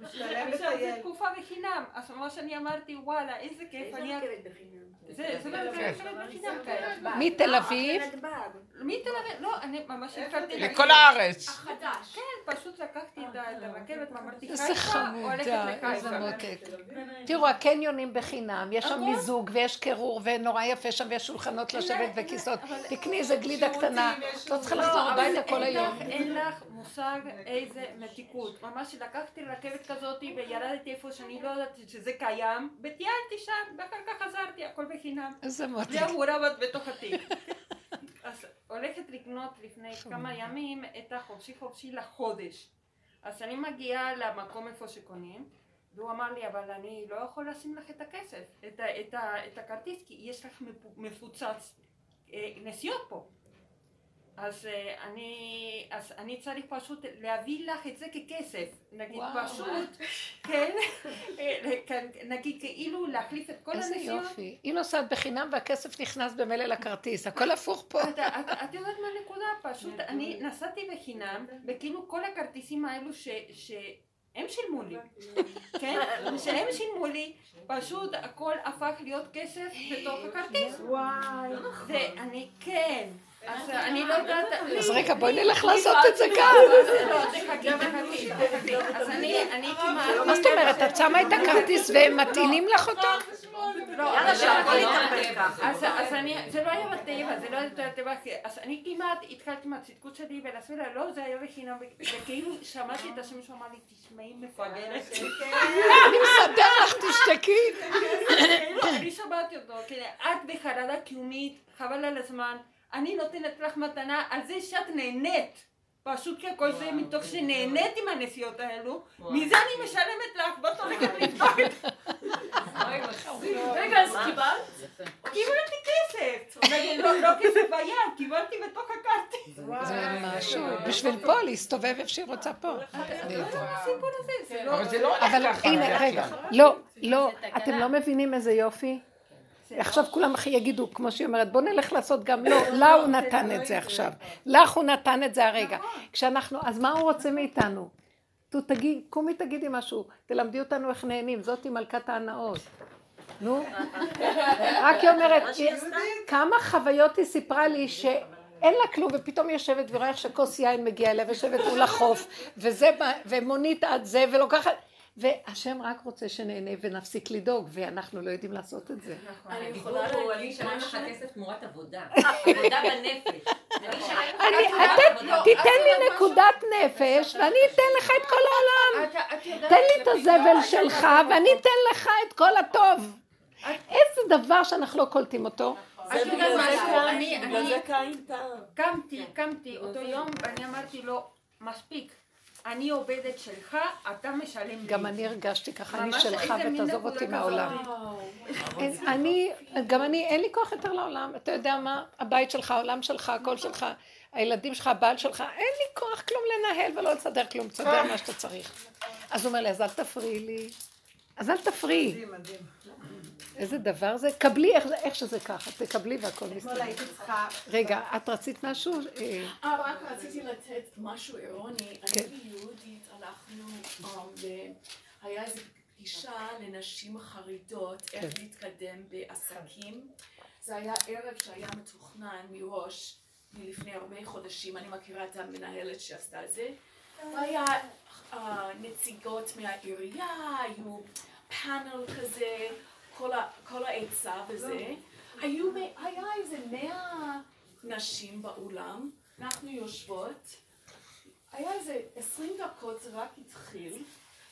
משתלם עכשיו זו לטייל. תקופה בחינם, אז ממש אני אמרתי וואלה איזה כיף, אני... זה זה באמת רכבת בחינם כאלה. מתל אביב, מתל אביב, לא, אני ממש התחלתי... לכל הארץ. החדש. כן, פשוט לקחתי את ה- את הרכבת ואמרתי איזה חיפה, הולכת חמודה, איזה לחיפה. מותק. תראו, הקניונים בחינם, יש שם מיזוג ויש קירור ונורא יפה שם ויש שולחנות לשבת וכיסאות. תקני איזה גלידה קטנה, את לא צריכה לחזור לא, הביתה כל היום. אין לך מושג איזה מתיקות. ממש לקחתי רכבת כזאת וירדתי איפה שאני לא יודעת שזה קיים, וטיילתי שם, ואחר כך חזרתי, הכל בחינם. איזה מותק. בלי המעורבת בתוך התיק. [laughs] אז הולכת לקנות לפני כמה ימים את החופשי חופשי לחודש. אז אני מגיעה למקום איפה שקונים, והוא אמר לי, אבל אני לא יכול לשים לך את הכסף, את, ה, את, ה, את הכרטיס, כי יש לך מפו- מפוצץ אה, נסיעות פה. אז, אה, אני, אז אני צריך פשוט להביא לך את זה ככסף, נגיד וואו. פשוט, כן, אה, כן, נגיד כאילו להחליף את כל איזה הנסיעות. יופי. היא נוסעת בחינם והכסף נכנס במילא לכרטיס, הכל [laughs] הפוך פה. את, את, את יודעת מה הנקודה? פשוט אני נסעתי בחינם, וכאילו כל הכרטיסים האלו ש, ש, הם שילמו לי, כן? שהם שילמו לי, פשוט הכל הפך להיות כסף בתוך הכרטיס. וואי. ואני, כן. אז אני לא יודעת... אז רגע, בואי נלך לעשות את זה. לא, תחכי. אז אני, אני כמעט... מה זאת אומרת, את שמה את הכרטיס והם מטעינים לך אותו? לא, יאללה, אז- שהכל יתהפך ככה. אז, אז אני, זה לא היה בטבע, זה לא היה בטבע, אז אני כמעט התחלתי עם הצדקות שלי ולהסביר לה, לא, זה היה בחינם, וכאילו שמעתי את השם שהוא אמר לי, תשמעי מפגרת, אני מסדר לך, תשתקי. אני שמעתי אותו, את בחרדה קיומית, חבל על הזמן, אני נותנת לך מתנה על זה שאת נהנית. פשוט כי הכל זה מתוך שנהנית עם הנסיעות האלו, מזה אני משלמת לך, ואת הולכת לבדוק את רגע, אז קיבלת? קיבלתי כסף. לא לא כסף ביד, קיבלתי בתוך הכרטיס. זה משהו, בשביל פה, להסתובב איפה שהיא רוצה פה. הזה, זה לא... אבל זה לא אבל הולך ככה. רגע, לא, לא, אתם לא מבינים איזה יופי? עכשיו כולם יגידו, כמו שהיא אומרת, בוא נלך לעשות גם, לא, לה הוא נתן את זה עכשיו, לך הוא נתן את זה הרגע. כשאנחנו, אז מה הוא רוצה מאיתנו? נו, תגיד, קומי תגידי משהו, תלמדי אותנו איך נהנים, זאתי מלכת ההנאות. נו, [laughs] רק היא אומרת, כמה חוויות היא סיפרה לי שאין לה כלום, ופתאום היא יושבת ורואה איך שכוס יין מגיע אליה, ויושבת מול החוף, וזה, ומונית עד זה, ולוקחת, והשם רק רוצה שנהנה ונפסיק לדאוג, ואנחנו לא יודעים לעשות את זה. אני הדיבור יכולה אני להגיד אשלם לך? כסף תמורת עבודה. [laughs] עבודה בנפש. אני אני. תיתן לי נקודת נפש, ואני אתן לך את כל העולם. תן לי את הזבל שלך, ואני אתן לך את כל הטוב. איזה דבר שאנחנו לא קולטים אותו. את יודעת בגלל זה משהו, קין- אני, אני. קמתי, קמתי אותו יום ואני אמרתי לו, מספיק, אני עובדת שלך, אתה משלם לי. גם אני הרגשתי ככה, אני שלך ותעזוב אותי. מהעולם. אני, גם אני, אין לי כוח יותר לעולם. אתה יודע מה? הבית שלך, העולם שלך, הכל שלך, הילדים שלך, הבעל שלך, אין לי כוח כלום לנהל ולא לסדר כלום, תסדר מה שאתה צריך. אז הוא אומר לי, אז אל תפריעי לי. אז אל תפריעי. איזה דבר זה? קבלי איך, איך שזה ככה, תקבלי והכל מסתדר. רגע, את רצית משהו? אה, אה, רק רציתי לתת משהו אירוני. כן. אני ויהודית הלכנו, um, והיה איזו פגישה לנשים חרדות, איך כן. להתקדם בעסקים. זה היה ערב שהיה מתוכנן מראש מלפני הרבה חודשים, אני מכירה את המנהלת שעשתה את זה. והיה אה, נציגות מהעירייה, היו פאנל כזה, כל ה- כל העצה וזה. היו, מ- היה איזה מאה נשים באולם, אנחנו יושבות, היה איזה עשרים דקות זה רק התחיל,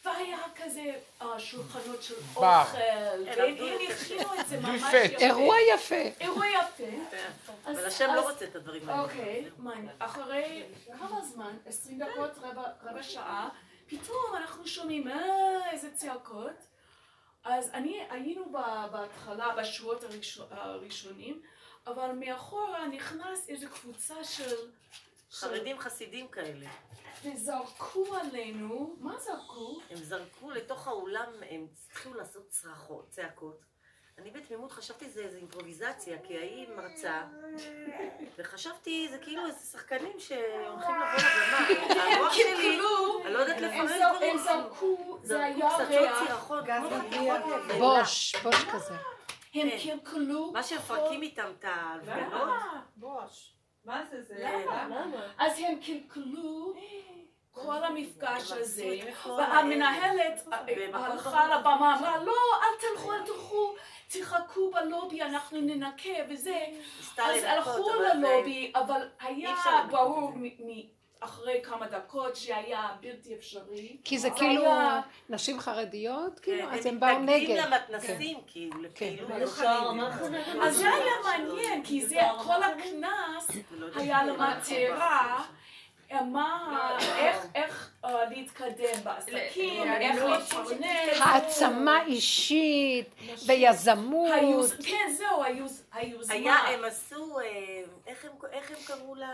והיה כזה אה, שולחנות של. אוכל, והם הכינו את זה ממש. יפה. אירוע יפה. אירוע יפה. אבל השם לא רוצה את הדברים האלה. אוקיי. אחרי כמה זמן, עשרים דקות, רבע, רבע שעה, פתאום אנחנו שומעים אה, איזה צעקות. אז אני, היינו בהתחלה, הראשו- הראשונים, אבל מאחורה נכנס איזו קבוצה של... של- חרדים חסידים כאלה. וזרקו עלינו, מה זרקו? הם זרקו לתוך האולם, הם התחילו לעשות צרחות, צעקות. אני בתמימות חשבתי זה איזה אימפרוביזציה, כי ההיא מרצה, וחשבתי זה כאילו איזה שחקנים שהולכים לבוא לבמה. [laughs] המוח שלי, אני לא יודעת זר- דברים. הם זרקו, זה היה ריח. בוש, בוש כזה. הם כן. קלקלו. מה שמפרקים איתם את ההפגנות. בוש. מה זה זה? למה? אז הם קלקלו כל המפגש הזה. והמנהלת במקום הלכה לבמה, אמרה, לא, אל תלכו, אל תלכו, תחכו בלובי, אנחנו ננקה וזה. אז הלכו ללובי, אבל היה ברור אחרי כמה דקות שהיה בלתי אפשרי. כי זה כאילו נשים חרדיות, כן, כאילו, אז הם באו מתנגדים נגד. למתנסים, כאילו, לפעילות לא חרדית. אז זה היה מעניין, כי זה, כל הקנס היה למטרה. מה, איך, איך אה, להתקדם בעסקים, איך להתפרנס. העצמה אישית, ויזמות. כן, זהו, היוז- היוזמה. היה, הם עשו, אה, איך הם, איך הם קראו ל-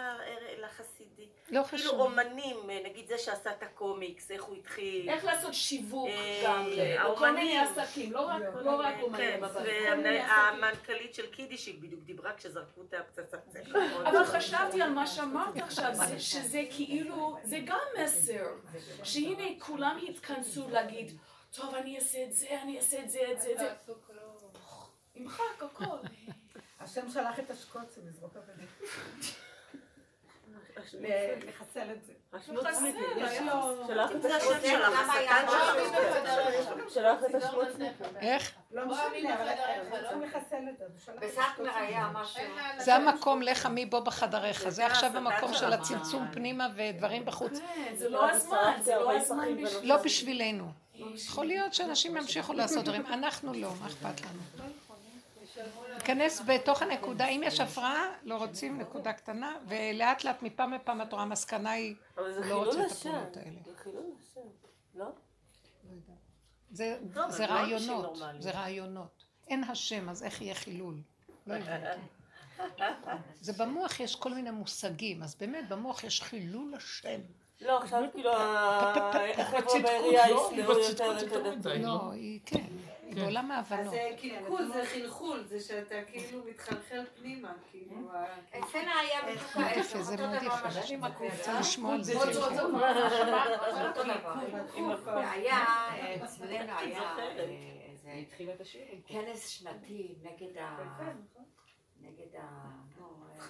לחסידי? לא כאילו חשוב. אומנים, נגיד זה שעשה את הקומיקס, איך הוא התחיל. איך לעשות שיווק אה, גם לכל מיני. עסקים, לא רק לא רק אומנים, כן, אבל כל מיני עסקים. והמנכ"לית של קידישיק בדיוק דיברה כשזרקו את הפצצת צחק. אבל חשבתי על מה שאמרת עכשיו, זה- שזה כאילו, זה גם מסר, שהנה כולם התכנסו להגיד, טוב אני אעשה את זה, אני אעשה את זה, את זה, את זה, ימחק הכל. השם שלח את השקוצים לזרוק אבנים. לחסל את זה. איך? לא זה. המקום לך מי בו בחדריך, זה עכשיו המקום של. הצמצום פנימה ודברים בחוץ. כן, זה לא הזמן, זה לא הזמן בשביל... לא בשבילנו. יכול להיות שאנשים ימשיכו לעשות דברים, אנחנו לא, מה אכפת לנו? להיכנס בתוך הנקודה, אם יש הפרעה, לא רוצים נקודה קטנה, ולאט לאט מפעם לפעם את רואה, המסקנה היא, אבל זה לא חילול רוצה את השם. הפעולות האלה. זה חילול השם, לא? זה, לא אנשים רעיונות. זה רעיונות. אין השם, אז איך יהיה חילול? לא [laughs] הבנתי. זה במוח יש כל מיני מושגים, אז באמת במוח יש חילול השם. לא, עכשיו כאילו החבר'ה בעירייה לא? בצדקות יותר את הדתיים. לא, היא כן, בעולם אז ההבנות. זה קלקול, זה חלחול, זה שאתה כאילו מתחלחל פנימה, כאילו. ה- אצלנו היה בדיוק מאוד ההפך, יפה, זה מאוד יפה. אני אומרת. רוצה לשמוע על זה. עוד- עוד- עוד- אותו דבר. היה, אצלנו היה אה, איזה כנס שנתי נגד ה... נגד ה... אה,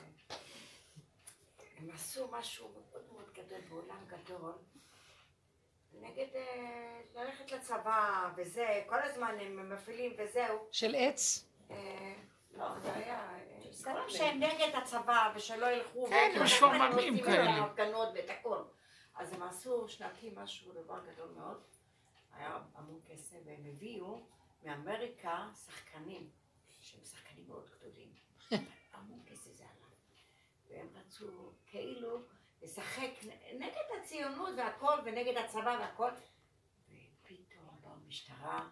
הם עשו משהו מאוד מאוד גדול בעולם גדול. נגד אה, ללכת לצבא וזה, כל הזמן הם מפעילים וזהו. של עץ? אה, לא, זה היה... אה, דברים שהם נגד הצבא ושלא ילכו. כן, הם את כאלה. ההפגנות ואת הכל. אז הם עשו שנתי משהו, דבר גדול מאוד. היה המון כסף, והם הביאו מאמריקה שחקנים, שהם שחקנים מאוד גדולים. [laughs] המון כסף זה עלה. והם רצו כאילו לשחק נגד הציונות והכל, ונגד הצבא והכל. ופתאום באו המשטרה,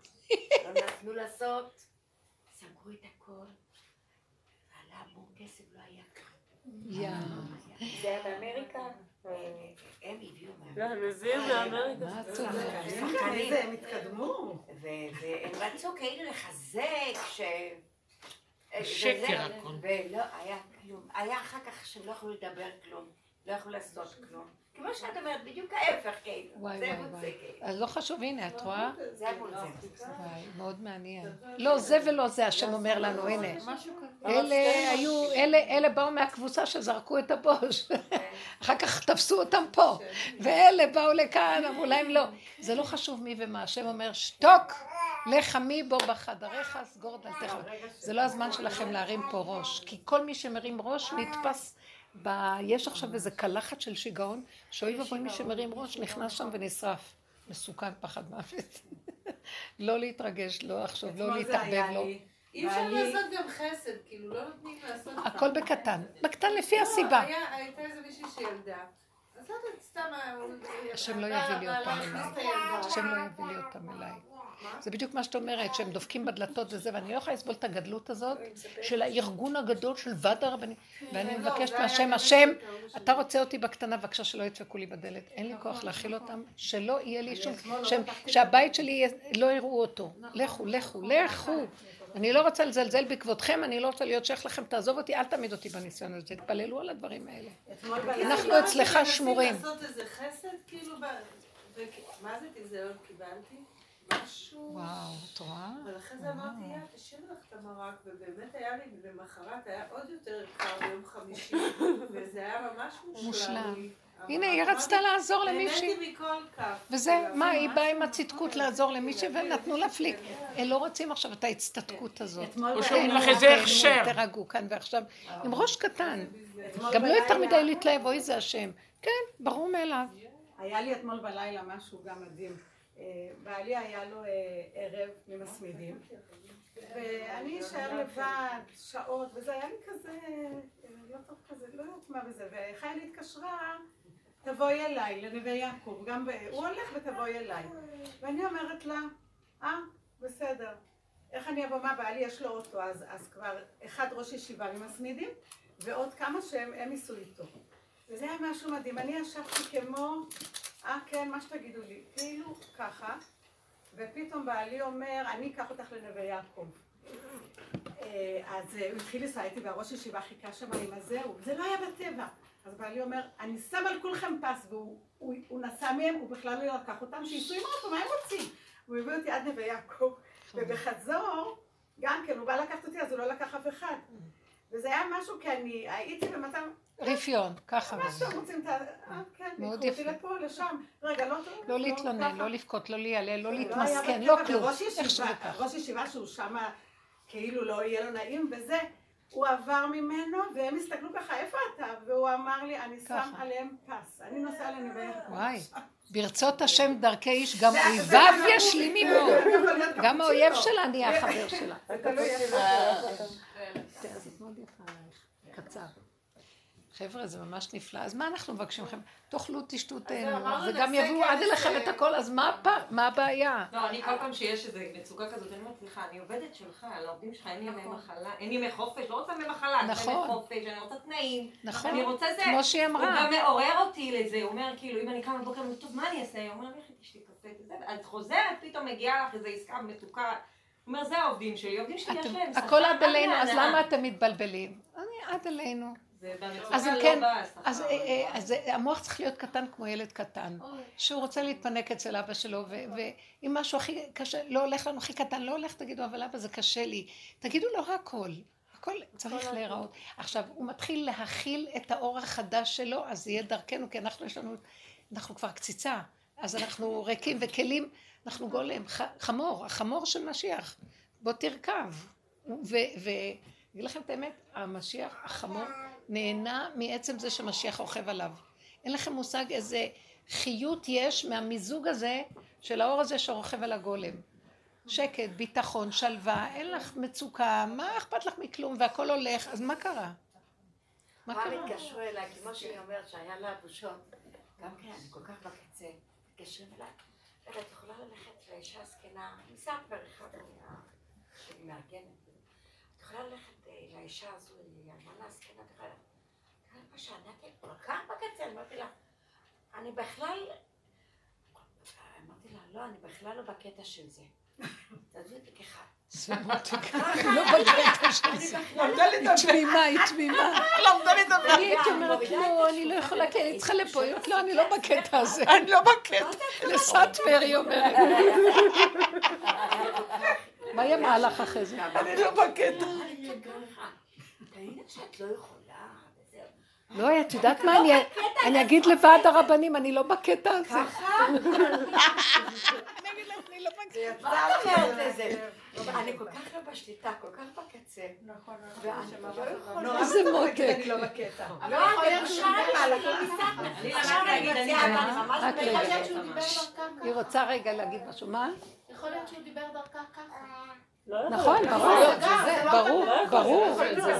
לא נתנו לעשות, סגרו את הכל, ועלה המון כסף, לא היה. יא. זה היה באמריקה? הם הביאו לא, מאמריקה. הם התקדמו. והם רצו כאילו לחזק ש... שקר הכל. ולא היה כלום. היה אחר כך שהם לא יכלו לדבר כלום. לא יכלו לעשות כלום. כמו שאת אומרת, בדיוק ההפך כאילו. וואי זה וואי וואי. זה כאילו. אז לא חשוב, הנה, את רואה? זה מול זה. וואי, מאוד מעניין. לא זה ולא זה, השם אומר לנו, הנה. אלה היו, אלה, אלה באו מהקבוצה שזרקו את הבוש. [laughs] אחר כך תפסו אותם פה. ואלה באו לכאן, אמרו להם לא. זה לא חשוב מי ומה, השם אומר, שתוק, לך מי בו בחדריך, סגור דלתך. זה לא הזמן שלכם להרים פה ראש. כי כל מי שמרים ראש נתפס ב... יש עכשיו איזה קלחת של שיגעון, שאוי ואבוי מי שמרים ראש נכנס שם ונשרף. מסוכן פחד מוות. לא להתרגש, לא לחשוב, לא להתערבב, לא. לי. אי אפשר לעשות גם חסד, כאילו לא נותנים לעשות... הכל בקטן. בקטן לפי לא, הסיבה. הייתה איזה מישהי שילדה. אז לא יודעת, סתם... השם לא יביא לי אותם אליי. השם לא יביא לי אותם אליי. זה בדיוק מה שאת אומרת, שהם דופקים בדלתות וזה, ואני לא יכולה לסבול את הגדלות הזאת של הארגון הגדול של ועד הרבנים. ואני לא, מבקשת מהשם, השם, אתה רוצה אותי בקטנה, בבקשה שלא ידפקו לי בדלת. אין לי כוח להכיל אותם, שלא יהיה לי שום, שהם- שהבית שלי לא יראו אותו. לכו, לכו, לכו. אני לא רוצה לזלזל בכבודכם, אני לא רוצה להיות שייך לכם, תעזוב אותי, אל תעמיד אותי בניסיון הזה, תתפללו על הדברים האלה. אנחנו אצלך מנסים שמורים. כאילו, מה זה תיזהר קיבלתי? משהו... וואו, את רואה? אבל אחרי זה אמרתי, יא, תשאיר לך את המרק, ובאמת היה לי למחרת, היה עוד יותר קר ביום חמישי, [laughs] וזה היה ממש מושלם. הנה, היא רצתה לעזור למישהי. נהניתי מכל כף. וזה, מה, היא באה עם הצדקות לעזור למישהי ממש ונתנו לה פליק. הם לא רוצים עכשיו את ההצטדקות הזאת. אתמול או שאומרים לך איזה הכשר. תירגעו כאן ועכשיו, עם ראש קטן. גם לא יותר מדי להתלהב, אוי זה השם. כן, ברור מאליו. היה לי אתמול בלילה משהו גם מדהים. בעלי היה לו אה, ערב ממסמידים, ואני אשאר לבד שעות, וזה היה לי כזה, לא טוב כזה, לא יודעת מה וזה, וחיילי התקשרה, תבואי אליי, לנווה יעקב, גם ב... הוא הולך ותבואי אליי. ואני אומרת לה, אה, בסדר. איך אני אבוא, מה, בעלי יש לו אוטו, אז, אז כבר אחד ראש ישיבה ממסמידים, ועוד כמה שהם, הם ייסעו איתו. וזה היה משהו מדהים. אני ישבתי כמו, אה כן, מה שתגידו לי, כאילו ככה, ופתאום בעלי אומר, אני אקח אותך לנווה יעקב. אה, אז אה, הוא התחיל לנסוע איתי והראש ישיבה חיכה שם עם הזהו, זה לא היה בטבע. אז בעלי אומר, אני שם על כולכם פס, והוא הוא, הוא נסע מהם, הוא בכלל לא לקח אותם, שייסעו עם האוטו, מה הם רוצים? הוא הביא אותי עד נווה יעקב, ובחזור, גם כן, הוא בא לקחת אותי, אז הוא לא לקח אף אחד. וזה היה משהו, כי אני הייתי במצב, רפיון, ככה. מה. שהם רוצים. אה, כן, מאוד יפה. לפה, לשם. רגע, לא... לא להתלונן. לא לבכות, לא להיעלל, לא לא להתמסכן, לא כלום. ראש ישיבה שהוא שם כאילו לא יהיה לו נעים וזה, הוא עבר ממנו והם הסתכלו ככה, איפה אתה? והוא אמר לי, אני שם. עליהם פס, אני נוסע לנווה. וואי, ברצות השם דרכי איש, גם אויביו להיות גם. האויב שלה נהיה החבר שלה. עלייך. קצר. חבר'ה, זה ממש נפלא. אז מה אנחנו מבקשים מכם? תאכלו, תשתו, תהנו, וגם יביאו עד אליכם את הכל, אז מה הבעיה? לא, אני כל פעם שיש איזו מצוקה כזאת, אני אומרת, סליחה, אני עובדת שלך, על העובדים שלך אין ימי מחלה, אין ימי חופש, לא רוצה ימי מחלה, אני רוצה נכון. ימי חופש, אני רוצה תנאים, נכון, אני רוצה זה. כמו שהיא הוא אמרה. גם מעורר אותי לזה, הוא אומר, כאילו, אם אני קמה בבוקר, אני טוב, מה אני אעשה? הוא אומר, לכי תשתי קפה, את חוזרת, פתאום מגיעה לך איזו עסקה מתוקה. הוא אומר, זה העובדים שלי, העובדים שלי יש להם שכר, הכל עד מה אלינו, אז מהנאה?" למה אתם מתבלבלים? אני עד אלינו. במצוקה אז אם לא כן. אז אה, אה, אה, המוח צריך להיות קטן כמו ילד קטן, שהוא רוצה להתפנק אצל אבא שלו, ואם משהו הכי קשה, לא הולך לנו הכי קטן, לא הולך, תגידו, אבל אבא זה קשה לי. תגידו לו הכל, הכל צריך להיראות. עכשיו, הוא מתחיל להכיל את האור החדש שלו, אז זה יהיה דרכנו, כי אנחנו יש לנו, אנחנו כבר קציצה, אז אנחנו ריקים וכלים, אנחנו גולם, חמור, החמור של משיח, בוא תרכב. ואגיד לכם את האמת, המשיח, החמור, נהנה מעצם זה שמשיח רוכב עליו. אין לכם מושג איזה חיות יש מהמיזוג הזה של האור הזה שרוכב על הגולם. שקט, ביטחון, שלווה, אין לך מצוקה, מה אכפת לך מכלום והכל הולך, אז מה קרה? מה קרה? התקשרו אליי, כמו שהיא אומרת שהיה לה בושות, גם כן, אני כל כך בקצה, מתקשרים אליי, רגע, את יכולה ללכת לאישה זקנה, ניסעת ברכב שהיא מארגנת, את יכולה ללכת אה, לאישה הזו, היא אלמנה זקנה, את יכולה ללכת, מה שענתי, כל כך בקצה, אמרתי לה, אני בכלל, אמרתי לה, לא, אני בכלל לא בקטע של זה. [laughs] תעזבי אותי ככה. לא בקטע של זה. היא תמימה, היא תמימה. למדה לדבר. אני הייתי אומרת, לא, אני לא יכולה, כי אני צריכה לפה, היא אומרת, לא, אני לא בקטע הזה. אני לא בקטע. לסאטמר, היא אומרת. מה היא אמרה לך אחרי זה? אני לא בקטע. לא. לא, את יודעת מה, אני- אני אגיד לוועד הרבנים, אני לא בקטע הזה. מה את אומרת לזה? אני כל כך לא בשליטה, כל כך בקצה. נכון, ואני לא יכולה. נורא איזה מצחיק מותק. אני לא בקטע. לא, אני עכשיו אני היא. רוצה רגע להגיד משהו, מה? יכול להיות שהוא דיבר דרכה ככה. נכון, ברור, ברור, ברור,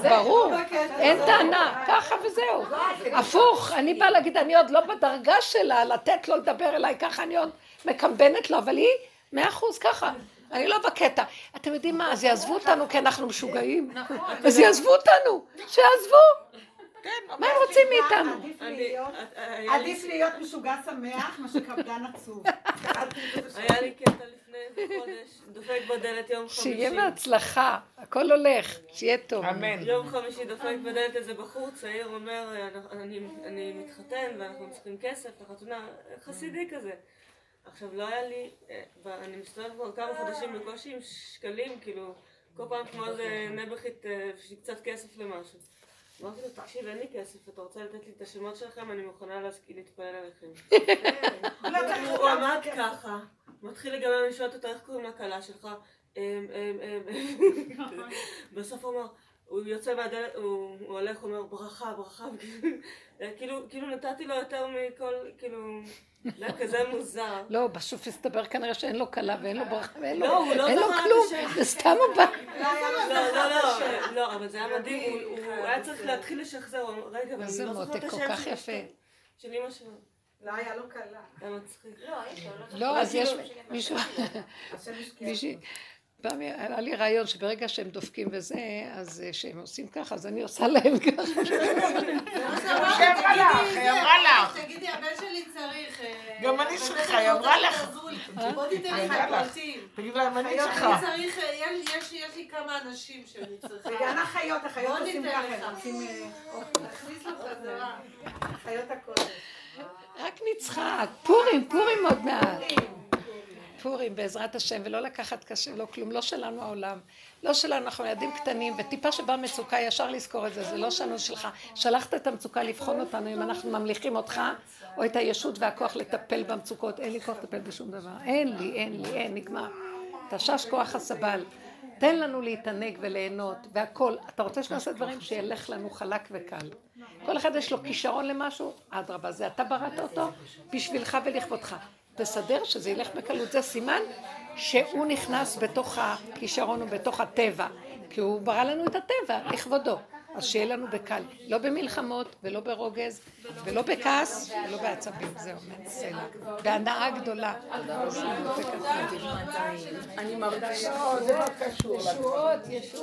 ברור, אין טענה, ככה וזהו. הפוך, אני באה להגיד, אני עוד לא בדרגה שלה, לתת לו לדבר אליי ככה, אני עוד מקמבנת לו, אבל היא מאה אחוז ככה. אני לא בקטע. אתם יודעים מה, אז יעזבו אותנו כי אנחנו משוגעים. אז יעזבו אותנו, שיעזבו. מה הם רוצים מאיתנו? עדיף להיות- לי- עדיף להיות משוגע שמח מאשר קפדן עצוב. [laughs] היה לי קטע לפני חודש, דופק בדלת יום חמישי. שיהיה בהצלחה, הכל הולך, שיהיה טוב. אמן. יום חמישי דופק בדלת איזה בחור צעיר אומר, אני, אני מתחתן ואנחנו צריכים כסף לחתונה, חסידי כזה. עכשיו לא היה לי, אה, אני מסתובבת כבר כמה חודשים בקושי עם שקלים, כאילו, כל פעם כמו איזה נעבכית, אה, קצת כסף למשהו. אמרתי לו, תקשיב, אין לי כסף, אתה רוצה לתת לי את השמות שלכם, אני מוכנה להתפלל עליכם. [laughs] הוא עמד ככה, מתחיל לגמרי, אני שואלת אותו, איך קוראים לכלה שלך? אמ, אמ, אמ. בסוף הוא אמר, הוא יוצא מהדלת, הוא הוא הולך, אומר, ברכה, ברכה, [laughs] כאילו, כאילו נתתי לו יותר מכל, כאילו, זה כזה מוזר. לא, בסוף הסתבר כנראה שאין לו כלה ואין לו ברכה ואין לו לא, הוא לא אין לו זכר את כלום, השם. זה סתם הוא בא. לא, לא, לא, לא, אבל זה היה מדהים, הוא- הוא היה צריך להתחיל לשחזר, הוא אמר, רגע, אבל אני לא זוכר את מותק, כל השם כך יפה. של אמא שלו. לא היה לו קלה. לא, לא לא, אז יש כאילו- מישהו, השם פעם היה לי רעיון שברגע שהם דופקים וזה, אז אה, שהם עושים ככה, אז אני עושה להם ככה. [laughs] [laughs] היא אמרה לך. תגידי, הבן שלי צריך... אה, גם אני צריכה, היא אמרה לך. בוא תיתן לך. פרטים. תגיד להם, אני צריכה. אה, יש- לי כמה אנשים שאני צריכה. וגם אחיות בוא עושים ניתן ככה. אה, תכניס לו חזרה. אחיות הקודש. רק נצחק, פורים, פורים עוד מעט. פורים בעזרת השם, ולא לקחת קשה, לא כלום, לא שלנו העולם, לא שלנו, אנחנו ילדים קטנים, וטיפה שבאה מצוקה, ישר לזכור את זה, זה לא שלנו שלך. שלחת את המצוקה לבחון אותנו, אם אנחנו ממליכים אותך, או את הישות והכוח לטפל במצוקות, אין לי כוח לטפל בשום דבר, אין לי, אין לי, אין, נגמר. תשש כוח הסבל. תן לנו להתענג וליהנות, והכל. אתה רוצה שנעשה דברים שילך לנו חלק וקל. כל אחד יש לו כישרון למשהו, אדרבה, זה אתה בראת אותו בשבילך ולכבודך. תסדר שזה ילך בקלות, זה סימן שהוא נכנס בתוך הכישרון ובתוך הטבע, כי הוא ברא לנו את הטבע לכבודו. אז שיהיה לנו בקל, לא במלחמות ולא ברוגז ולא בכעס ולא בעצבים, זהו, סלע. בהנאה גדולה. אני מרגישה... זה לא קשור.